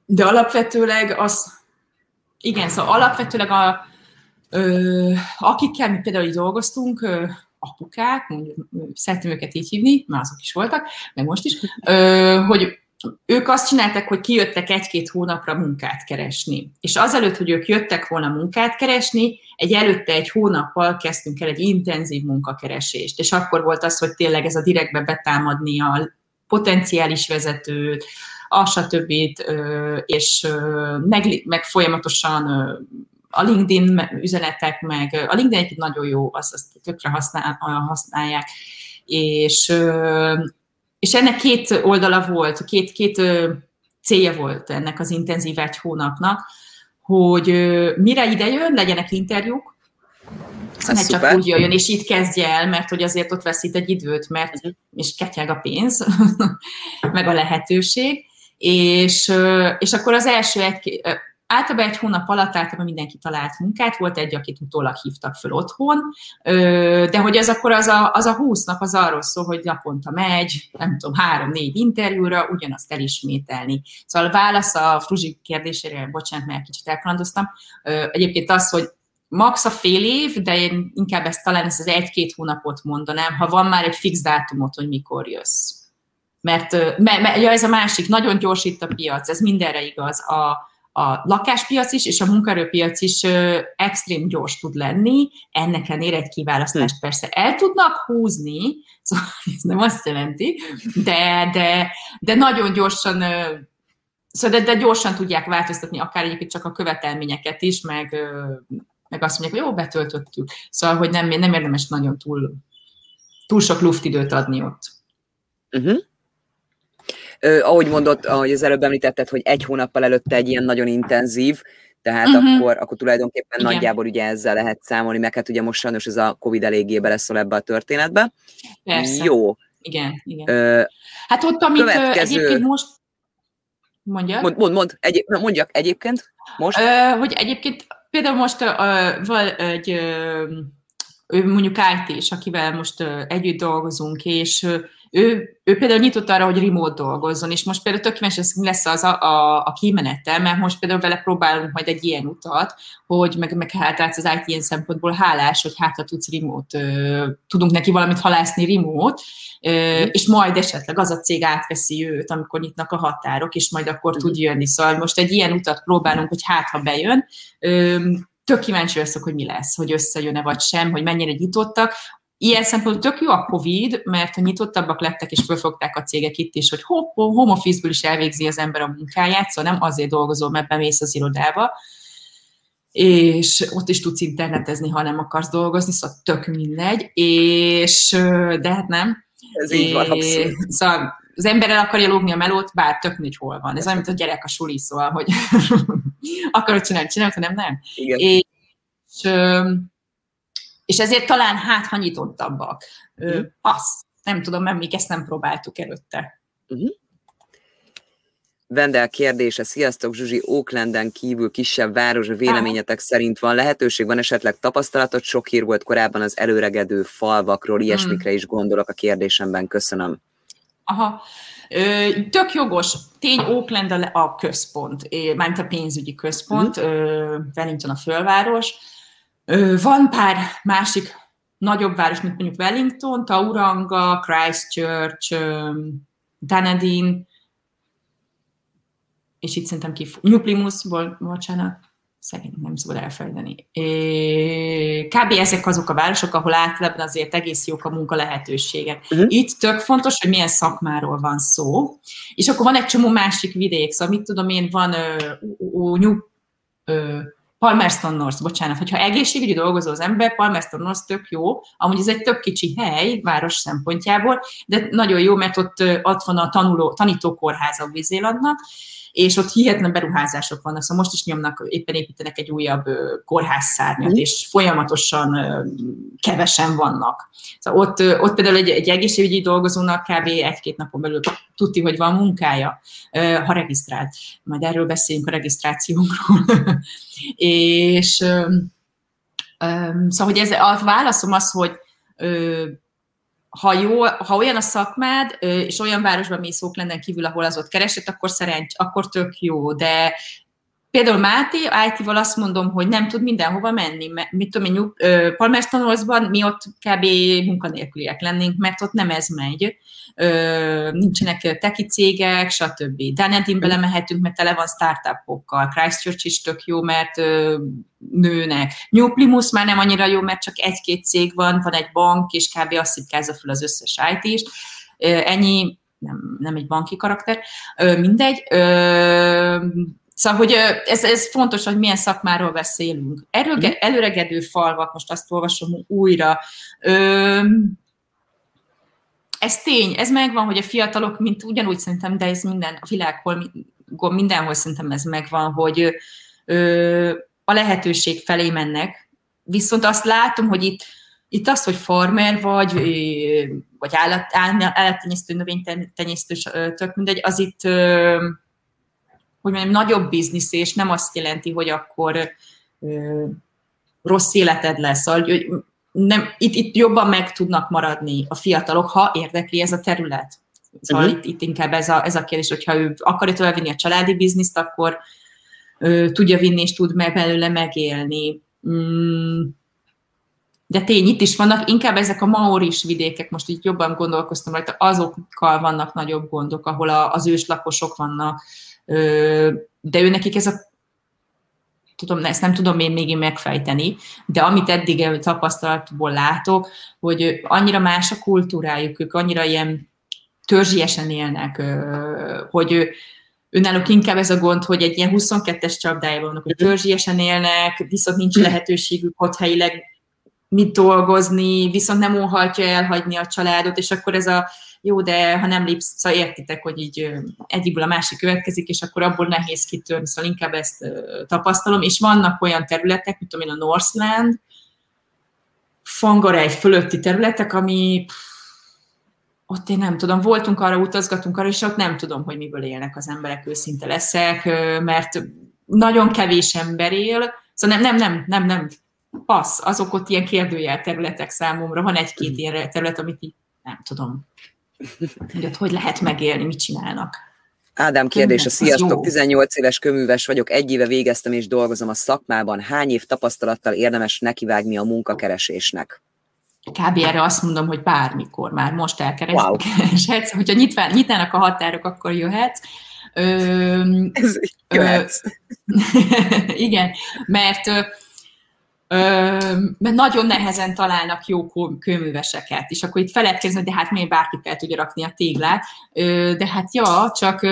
de alapvetőleg az, igen, szóval alapvetőleg a, Ö, akikkel mi például így dolgoztunk, ö, apukák, mondjuk, szeretném őket így hívni, már azok is voltak, meg most is, ö, hogy ők azt csinálták, hogy kijöttek egy-két hónapra munkát keresni. És azelőtt, hogy ők jöttek volna munkát keresni, egy előtte egy hónappal kezdtünk el egy intenzív munkakeresést. És akkor volt az, hogy tényleg ez a direktbe betámadni a potenciális vezetőt, a stb. és meg, meg folyamatosan a LinkedIn üzenetek, meg a LinkedIn egy nagyon jó, azt, azt tökre használ, használják, és, és ennek két oldala volt, két, két célja volt ennek az intenzív egy hónapnak, hogy mire ide jön, legyenek interjúk, ne csak úgy jöjjön, és itt kezdje el, mert hogy azért ott veszít egy időt, mert uh-huh. és ketyeg a pénz, meg a lehetőség, és, és akkor az első egy, Általában egy hónap alatt általában mindenki talált munkát, volt egy, akit utólag hívtak föl otthon, de hogy az akkor az a, az a 20 nap az arról szól, hogy naponta megy, nem tudom, három-négy interjúra, ugyanazt elismételni. Szóval a válasz a Fruzsi kérdésére, bocsánat, mert kicsit elkalandoztam, egyébként az, hogy max a fél év, de én inkább ezt talán ezt az egy-két hónapot mondanám, ha van már egy fix dátumot, hogy mikor jössz. Mert, mert, mert ja, ez a másik, nagyon gyors itt a piac, ez mindenre igaz. A, a lakáspiac is, és a munkaerőpiac is ö, extrém gyors tud lenni, ennek ellenére egy kiválasztást hm. persze el tudnak húzni, szóval ez nem azt jelenti, de, de, de nagyon gyorsan ö, Szóval de, de gyorsan tudják változtatni akár egyébként csak a követelményeket is, meg, meg azt mondják, hogy jó, betöltöttük. Szóval, hogy nem, nem érdemes nagyon túl, túl sok luftidőt adni ott. Uh-huh ahogy mondott, ahogy az előbb említetted, hogy egy hónappal előtte egy ilyen nagyon intenzív, tehát uh-huh. akkor, akkor tulajdonképpen Igen. nagyjából ugye ezzel lehet számolni, meg hát ugye most sajnos ez a Covid eléggé beleszól ebbe a történetbe. Persze. Jó. Igen, igen. Ö, hát ott, amit következő... egyébként most Mondja. Mond, mond, mond egyéb, mondjak egyébként most. Ö, hogy egyébként például most uh, van egy uh, mondjuk IT is, akivel most együtt dolgozunk, és ő, ő például nyitott arra, hogy remote dolgozzon, és most például tök kíváncsi lesz az a, a, a kimenete, mert most például vele próbálunk majd egy ilyen utat, hogy meg, meg hát az IT ilyen szempontból hálás, hogy hát ha tudsz remote, ö, tudunk neki valamit halászni remote, ö, és majd esetleg az a cég átveszi őt, amikor nyitnak a határok, és majd akkor tud jönni. Szóval most egy ilyen utat próbálunk, hogy hát ha bejön, ö, tök kíváncsi leszek, hogy mi lesz, hogy összejön-e vagy sem, hogy mennyire nyitottak. Ilyen szempontból tök jó a Covid, mert ha nyitottabbak lettek, és fölfogták a cégek itt is, hogy hopp, home office is elvégzi az ember a munkáját, szóval nem azért dolgozol, mert bemész az irodába, és ott is tudsz internetezni, ha nem akarsz dolgozni, szóval tök mindegy, és de hát nem. Ez így van, abszolút. Szóval az ember el akarja lógni a melót, bár tök mindegy hol van. Ez olyan, mint a gyerek a suli, szóval, hogy akarod csinálni, csinálni, hanem nem. Igen. És, és ezért talán hát, ha nyitottabbak. Uh-huh. Az, nem tudom, mert még ezt nem próbáltuk előtte. Vendel kérdése, sziasztok Zsuzsi, Oaklanden kívül kisebb város, véleményetek Aha. szerint van lehetőség, van esetleg tapasztalatot, sok hír volt korábban az előregedő falvakról, ilyesmikre hmm. is gondolok a kérdésemben, köszönöm. Aha, Ö, tök jogos, tény Oakland a, a központ, mármint a pénzügyi központ, mm. Wellington a fölváros, van pár másik nagyobb város, mint mondjuk Wellington, Tauranga, Christchurch, Dunedin, és itt szerintem ki, New Plymouth, bocsánat, szerint nem szabad elfelejteni. Kb. ezek azok a városok, ahol általában azért egész jók a munka lehetőségek. Uh-huh. Itt tök fontos, hogy milyen szakmáról van szó, és akkor van egy csomó másik vidék, szóval mit tudom én, van uh, New uh, Palmerston North, bocsánat, hogyha egészségügyi dolgozó az ember, Palmerston North tök jó, amúgy ez egy tök kicsi hely, város szempontjából, de nagyon jó, mert ott, ott van a tanuló, tanítókórháza Vizélandnak, és ott hihetetlen beruházások vannak, szóval most is nyomnak, éppen építenek egy újabb kórházszárnyat, mm. és folyamatosan kevesen vannak. Szóval ott, ott például egy, egy egészségügyi dolgozónak kb. egy-két napon belül tudti, hogy van munkája, ha regisztrált. Majd erről beszéljünk a regisztrációnkról. és szóval, hogy ez, a válaszom az, hogy ha, jó, ha olyan a szakmád, és olyan városban mész Oaklanden kívül, ahol az ott keresett, akkor szerencs, akkor tök jó, de Például Máté, IT-val azt mondom, hogy nem tud mindenhova menni. Mit tudom én, Palmerston mi ott kb. munkanélküliek lennénk, mert ott nem ez megy nincsenek teki cégek, stb. Dunedin belemehetünk, mert tele van startupokkal. Christchurch is tök jó, mert nőnek. New Plymouth már nem annyira jó, mert csak egy-két cég van, van egy bank, és kb. azt szipkázza fel az összes IT-st. Ennyi, nem, nem egy banki karakter, mindegy. Szóval, hogy ez, ez fontos, hogy milyen szakmáról beszélünk. Erőge, mhm. előregedő falvak, most azt olvasom újra ez tény, ez megvan, hogy a fiatalok, mint ugyanúgy szerintem, de ez minden, a világhol, mindenhol szerintem ez megvan, hogy ö, a lehetőség felé mennek. Viszont azt látom, hogy itt, itt az, hogy farmer vagy, vagy állat, állattenyésztő, növénytenyésztő, tök mindegy, az itt, ö, hogy mondjam, nagyobb biznisz, és nem azt jelenti, hogy akkor ö, rossz életed lesz. Szóval, nem, itt, itt jobban meg tudnak maradni a fiatalok, ha érdekli ez a terület. Szóval uh-huh. itt, itt inkább ez a, ez a kérdés, hogyha ő akarja továbbvinni a családi bizniszt, akkor ő, tudja vinni és tud meg belőle megélni. Mm. De tény, itt is vannak, inkább ezek a maoris vidékek, most így jobban gondolkoztam rajta, azokkal vannak nagyobb gondok, ahol a, az őslakosok vannak, de ő nekik ez a tudom, ezt nem tudom én még megfejteni, de amit eddig tapasztalatból látok, hogy annyira más a kultúrájuk, ők annyira ilyen törzsiesen élnek, hogy önállók inkább ez a gond, hogy egy ilyen 22-es csapdájában vannak, hogy törzsiesen élnek, viszont nincs lehetőségük ott helyileg mit dolgozni, viszont nem óhatja elhagyni a családot, és akkor ez a jó, de ha nem lépsz, szóval értitek, hogy így egyikből a másik következik, és akkor abból nehéz kitörni, szóval inkább ezt tapasztalom, és vannak olyan területek, mint tudom a Northland, Fangarej fölötti területek, ami ott én nem tudom, voltunk arra, utazgatunk arra, és ott nem tudom, hogy miből élnek az emberek, őszinte leszek, mert nagyon kevés ember él, szóval nem, nem, nem, nem, nem, passz, azok ott ilyen kérdőjel területek számomra, van egy-két ilyen terület, amit így nem tudom. hogy ott hogy lehet megélni, mit csinálnak. Ádám kérdése, sziasztok, 18 éves köműves vagyok, egy éve végeztem és dolgozom a szakmában. Hány év tapasztalattal érdemes nekivágni a munkakeresésnek? Kb. erre azt mondom, hogy bármikor, már most elkereshetsz, wow. hogyha nyitván, nyitnának a határok, akkor jöhetsz. Ö, Ez jöhetsz. Ö, igen, mert mert nagyon nehezen találnak jó kőműveseket, és akkor itt feledkezni, de hát miért bárki fel tudja rakni a téglát, de hát ja, csak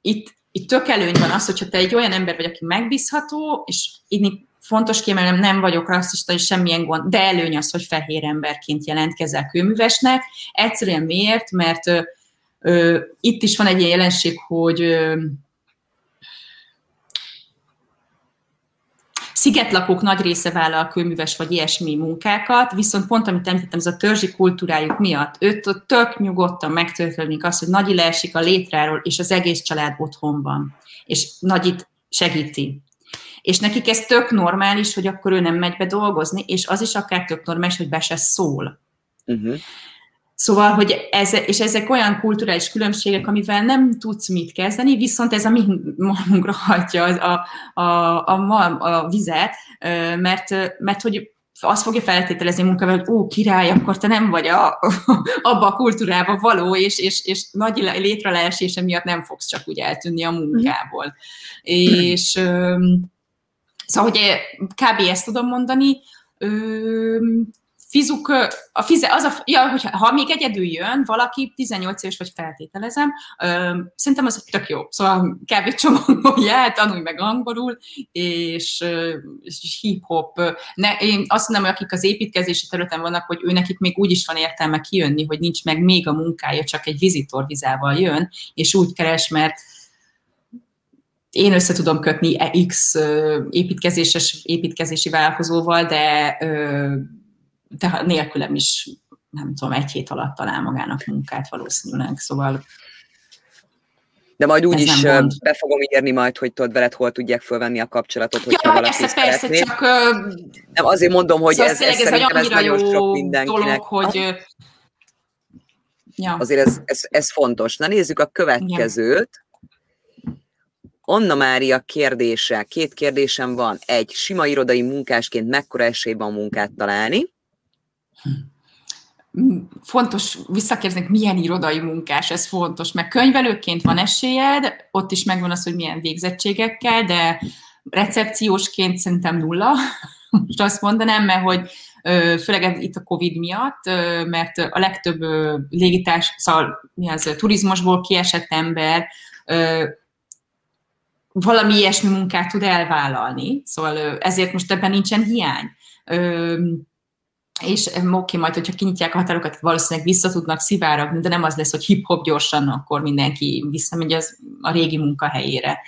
itt, itt tök előny van az, hogyha te egy olyan ember vagy, aki megbízható, és itt fontos kiemelnem, nem vagyok rasszista, és semmilyen gond, de előny az, hogy fehér emberként jelentkezel kőművesnek. Egyszerűen miért? Mert ö, ö, itt is van egy ilyen jelenség, hogy ö, Szigetlakók nagy része vállal kőműves vagy ilyesmi munkákat, viszont pont amit említettem, ez a törzsi kultúrájuk miatt, őt ott tök nyugodtan megtörténik az, hogy Nagyi leesik a létráról, és az egész család otthon van, és Nagyit segíti. És nekik ez tök normális, hogy akkor ő nem megy be dolgozni, és az is akár tök normális, hogy be se szól. Uh-huh. Szóval, hogy ez, és ezek olyan kulturális különbségek, amivel nem tudsz mit kezdeni, viszont ez a mi magunkra hajtja a, a, a, a, vizet, mert, mert hogy azt fogja feltételezni munkával, hogy ó, király, akkor te nem vagy a, abba a kultúrába való, és, és, és nagy létreleesése miatt nem fogsz csak úgy eltűnni a munkából. Mm. És szóval, hogy kb. ezt tudom mondani, fizuk, a fize, az a, ja, hogyha, ha még egyedül jön valaki, 18 éves vagy feltételezem, ö, szerintem az tök jó. Szóval kb. csomagolja, tanulj meg angolul, és, és hip-hop. Ne, én azt mondom, hogy akik az építkezési területen vannak, hogy ő nekik még úgy is van értelme kijönni, hogy nincs meg még a munkája, csak egy vizitorvizával jön, és úgy keres, mert én össze tudom kötni X építkezéses, építkezési vállalkozóval, de de nélkülem is, nem tudom, egy hét alatt talál magának munkát valószínűleg, szóval de majd úgy is be fogom írni majd, hogy tudod veled hol tudják fölvenni a kapcsolatot, hogyha ja, valaki persze, persze, csak... Nem, azért mondom, hogy szóval ez, ez, ez szerintem ez nagyon sok mindenkinek. Dolog, hogy... Ja. Azért ez, ez, ez fontos. Na nézzük a következőt. Ja. Anna Mária kérdése. Két kérdésem van. Egy, sima irodai munkásként mekkora esély van munkát találni? Fontos visszakérdezni, milyen irodai munkás, ez fontos, mert könyvelőként van esélyed, ott is megvan az, hogy milyen végzettségekkel, de recepciósként szerintem nulla, most azt mondanám, mert hogy főleg itt a Covid miatt, mert a legtöbb légitás, szóval mi az, turizmusból kiesett ember valami ilyesmi munkát tud elvállalni, szóval ezért most ebben nincsen hiány és oké, majd, hogyha kinyitják a határokat, valószínűleg vissza tudnak szivárogni, de nem az lesz, hogy hip-hop gyorsan, akkor mindenki visszamegy az a régi munkahelyére.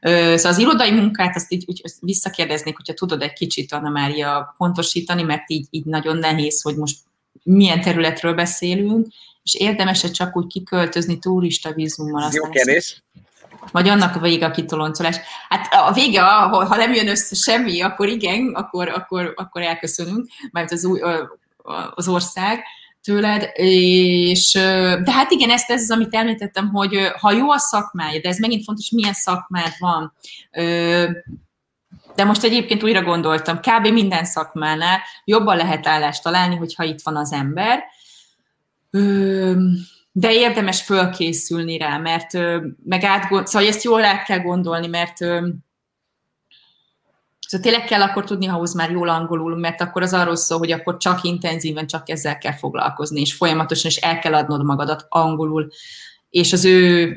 Szóval az irodai munkát azt így úgy visszakérdeznék, hogyha tudod egy kicsit, Anna Mária, pontosítani, mert így, így nagyon nehéz, hogy most milyen területről beszélünk, és érdemes-e csak úgy kiköltözni turista vízummal. Jó kérdés. Vagy annak a vége a kitoloncolás. Hát a vége, ha nem jön össze semmi, akkor igen, akkor, akkor, akkor elköszönünk, mert az, új, az ország tőled, és de hát igen, ezt, ez az, amit említettem, hogy ha jó a szakmája, de ez megint fontos, milyen szakmád van, de most egyébként újra gondoltam, kb. minden szakmánál jobban lehet állást találni, hogyha itt van az ember, de érdemes fölkészülni rá, mert meg átgond, szóval ezt jól át kell gondolni, mert Szóval tényleg kell akkor tudni ahhoz már jól angolul, mert akkor az arról szól, hogy akkor csak intenzíven, csak ezzel kell foglalkozni, és folyamatosan is el kell adnod magadat angolul. És az ő,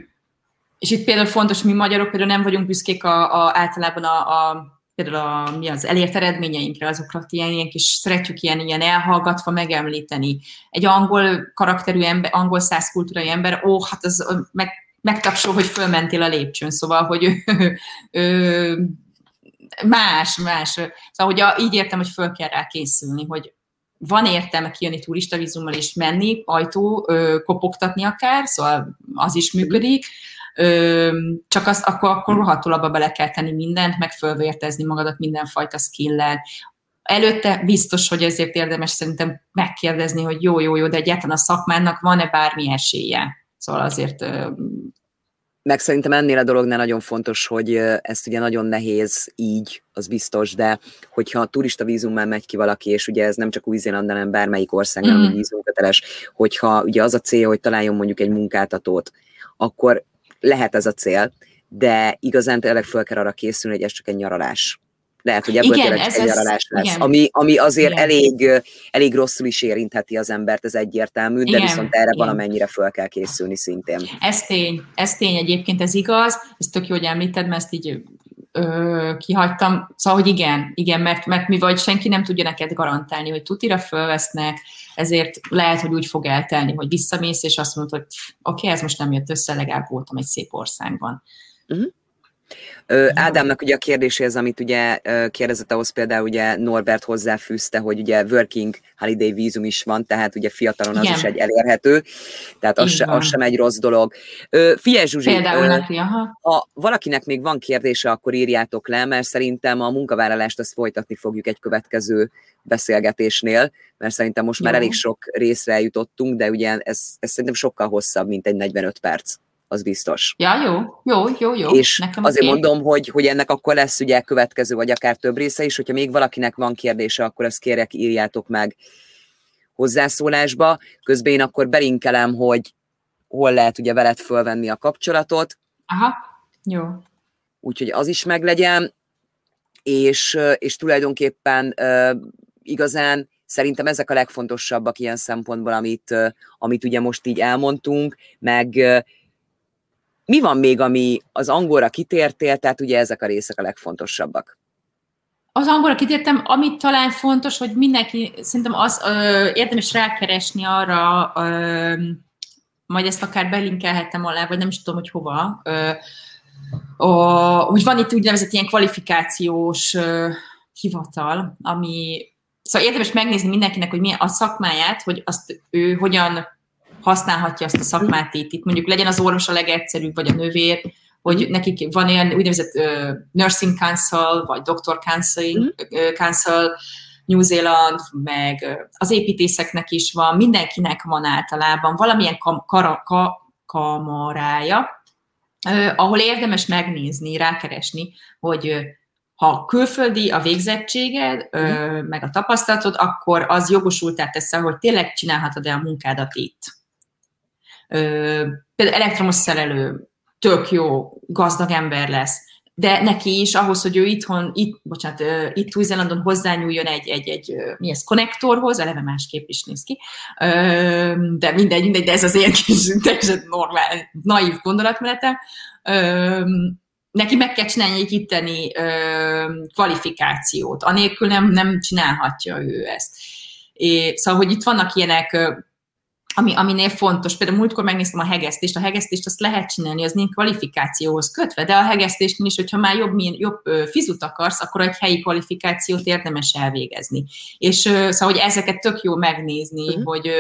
és itt például fontos, mi magyarok például nem vagyunk büszkék a, a, általában a, a például a, mi az elért eredményeinkre, azokat ilyen, ilyen kis szeretjük ilyen, ilyen elhallgatva megemlíteni. Egy angol karakterű ember, angol száz kultúrai ember, ó, hát az meg, megtapsol, hogy fölmentél a lépcsőn, szóval, hogy ő, ő, más, más. Szóval, hogy a, így értem, hogy föl kell rá készülni, hogy van értelme kijönni turistavízummal és menni, ajtó, ö, kopogtatni akár, szóval az is működik, csak azt akkor, akkor rohadtul abba bele kell tenni mindent, meg fölvértezni magadat mindenfajta skill-lel. előtte biztos, hogy ezért érdemes szerintem megkérdezni, hogy jó, jó, jó, de egyáltalán a szakmának van-e bármi esélye? Szóval azért meg szerintem ennél a dolognál nagyon fontos, hogy ezt ugye nagyon nehéz így, az biztos, de hogyha turista vízummal megy ki valaki, és ugye ez nem csak Új-Zéland, hanem bármelyik ország, mm. vízumköteles, hogyha ugye az a cél, hogy találjon mondjuk egy munkáltatót, akkor lehet ez a cél, de igazán tényleg fel kell arra készülni, hogy ez csak egy nyaralás. Lehet, hogy ebből igen, ez, egy nyaralás lesz, igen. ami, ami azért igen. elég, elég rosszul is érintheti az embert, ez egyértelmű, de igen, viszont erre igen. valamennyire fel kell készülni szintén. Ez tény, ez tény egyébként, ez igaz, ez tök jó, hogy említed, mert ezt így ö, kihagytam. Szóval, hogy igen, igen, mert, mert mi vagy senki nem tudja neked garantálni, hogy tutira fölvesznek, ezért lehet, hogy úgy fog eltelni, hogy visszamész, és azt mondod, hogy oké, okay, ez most nem jött össze, legalább voltam egy szép országban. Uh-huh. Ádámnak ugye a kérdéséhez, amit ugye kérdezett ahhoz például ugye Norbert hozzáfűzte, hogy ugye working holiday vízum is van, tehát ugye fiatalon az Igen. is egy elérhető, tehát az, se, az sem egy rossz dolog. Figyelj Zsuzsi, például neki, aha. ha valakinek még van kérdése, akkor írjátok le, mert szerintem a munkavállalást azt folytatni fogjuk egy következő beszélgetésnél, mert szerintem most Jó. már elég sok részre eljutottunk, de ugye ez, ez szerintem sokkal hosszabb, mint egy 45 perc az biztos. Ja, jó, jó, jó, jó. És Nekem azért okay. mondom, hogy, hogy ennek akkor lesz ugye következő, vagy akár több része is, hogyha még valakinek van kérdése, akkor ezt kérek, írjátok meg hozzászólásba. Közben én akkor belinkelem, hogy hol lehet ugye veled fölvenni a kapcsolatot. Aha, jó. Úgyhogy az is meglegyen, és, és tulajdonképpen uh, igazán szerintem ezek a legfontosabbak ilyen szempontból, amit, uh, amit ugye most így elmondtunk, meg uh, mi van még, ami az angolra kitértél, tehát ugye ezek a részek a legfontosabbak? Az angolra kitértem, amit talán fontos, hogy mindenki, szerintem az ö, érdemes rákeresni arra, ö, majd ezt akár belinkelhettem alá, vagy nem is tudom, hogy hova, ö, ö, hogy van itt úgynevezett ilyen kvalifikációs ö, hivatal, ami Szóval érdemes megnézni mindenkinek, hogy mi a szakmáját, hogy azt ő hogyan használhatja azt a szakmát itt. Itt mondjuk legyen az orvos a legegyszerűbb, vagy a nővér, hogy nekik van ilyen úgynevezett uh, nursing council, vagy doctor counseling, uh, council, New Zealand, meg az építészeknek is van, mindenkinek van általában valamilyen kam- kara, ka- kamarája, uh, ahol érdemes megnézni, rákeresni, hogy ha külföldi a végzettséged, uh, meg a tapasztalatod, akkor az jogosultá teszel, hogy tényleg csinálhatod-e a munkádat itt például elektromos szerelő, tök jó, gazdag ember lesz, de neki is ahhoz, hogy ő itthon, itt, bocsánat, itt Új-Zélandon hozzányúljon egy, egy, egy, mi ez, konnektorhoz, eleve másképp is néz ki, de mindegy, mindegy, de ez az én kis teljesen normál, naív gondolatmenetem, neki meg kell csinálni egy itteni kvalifikációt, anélkül nem, nem csinálhatja ő ezt. É, szóval, hogy itt vannak ilyenek ami, aminél fontos, például múltkor megnéztem a hegesztést, a hegesztést azt lehet csinálni, az nincs kvalifikációhoz kötve, de a hegesztésnél is, hogyha már jobb, jobb fizut akarsz, akkor egy helyi kvalifikációt érdemes elvégezni. És szóval, hogy ezeket tök jó megnézni, uh-huh. hogy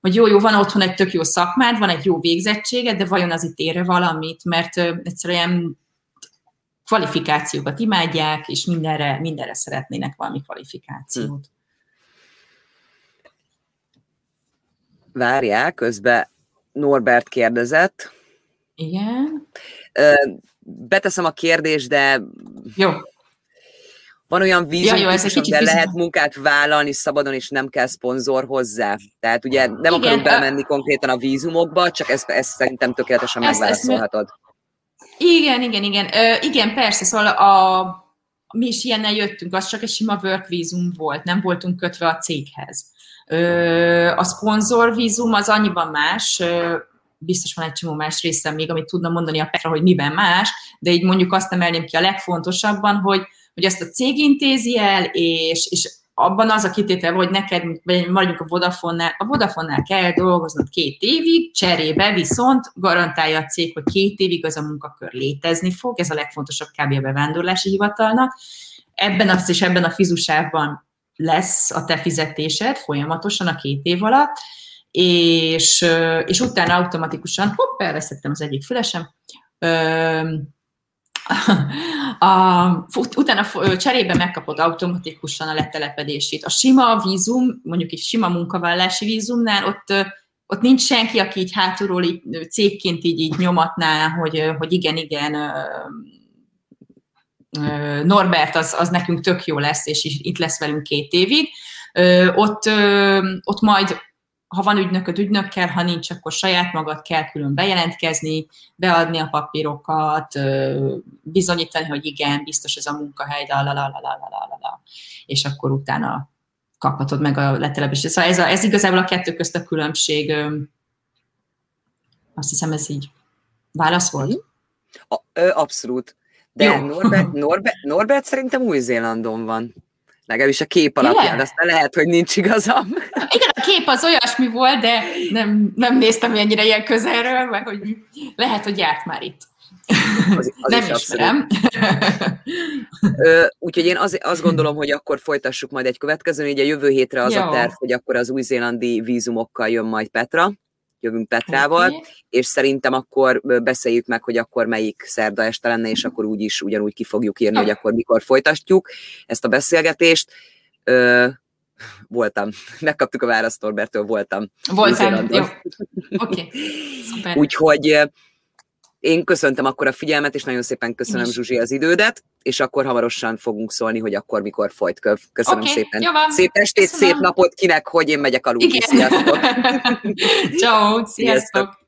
hogy jó, jó, van otthon egy tök jó szakmád, van egy jó végzettséged, de vajon az itt ére valamit, mert egyszerűen kvalifikációkat imádják, és mindenre, mindenre szeretnének valami kvalifikációt. Várjál, közben Norbert kérdezett. Igen. Beteszem a kérdést, de... Jó. Van olyan vízum, ja, de lehet munkát vállalni szabadon, és nem kell szponzor hozzá. Tehát ugye nem Igen, akarunk bemenni a... konkrétan a vízumokba, csak ezt, ezt szerintem tökéletesen ezt, megválaszolhatod. Ezt, igen, igen, igen. Ö, igen, persze, szóval a, mi is ilyennel jöttünk, az csak egy sima work vízum volt, nem voltunk kötve a céghez. A szponzorvízum az annyiban más, biztos van egy csomó más része még, amit tudna mondani a Petra, hogy miben más, de így mondjuk azt emelném ki a legfontosabban, hogy, hogy ezt a cég intézi el, és, és abban az a kitétel, hogy neked, vagy mondjuk a Vodafone-nál, a Vodafone-nál kell dolgoznod két évig, cserébe viszont garantálja a cég, hogy két évig az a munkakör létezni fog, ez a legfontosabb kb. a bevándorlási hivatalnak. Ebben az és ebben a fizusában lesz a te fizetésed folyamatosan a két év alatt, és, és utána automatikusan, hopp, elveszettem az egyik fülesem, A, utána cserébe megkapod automatikusan a letelepedését. A sima vízum, mondjuk egy sima munkavállalási vízumnál, ott, ott nincs senki, aki így hátulról így, cégként így, így nyomatná, hogy, hogy igen, igen, Norbert az, az nekünk tök jó lesz, és itt lesz velünk két évig. Ott, ott majd ha van ügynököd, ügynökkel, ha nincs, akkor saját magad kell külön bejelentkezni, beadni a papírokat, bizonyítani, hogy igen, biztos ez a munkahely, la, la, la, la, la, la, la, és akkor utána kaphatod meg a letelepést. Szóval ez, a, ez igazából a kettő közt a különbség. Azt hiszem, ez így válasz volt? Abszolút. De Norbert, Norbert, Norbert szerintem Új-Zélandon van. Legalábbis a kép alapján, Igen? aztán lehet, hogy nincs igazam. Igen, a kép az olyasmi volt, de nem, nem néztem ennyire ilyen közelről, mert hogy lehet, hogy járt már itt. Az, az nem is ismerem. úgyhogy én az, azt gondolom, hogy akkor folytassuk majd egy következőn, ugye a jövő hétre az Jó. a terv, hogy akkor az új-zélandi vízumokkal jön majd Petra, jövünk Petrával, okay. és szerintem akkor beszéljük meg, hogy akkor melyik szerda este lenne, és akkor úgy is ugyanúgy ki fogjuk írni, hogy akkor mikor folytatjuk ezt a beszélgetést. Ö, voltam. Megkaptuk a választ Norbertől, voltam. Voltam, jó. Oké, okay. Úgyhogy én köszöntem akkor a figyelmet, és nagyon szépen köszönöm Zsuzsi az idődet, és akkor hamarosan fogunk szólni, hogy akkor mikor folyt köv. Köszönöm okay, szépen. Jó van. Szép estét, köszönöm. szép napot kinek, hogy én megyek aludni. Sziasztok! Ciao, sziasztok! sziasztok.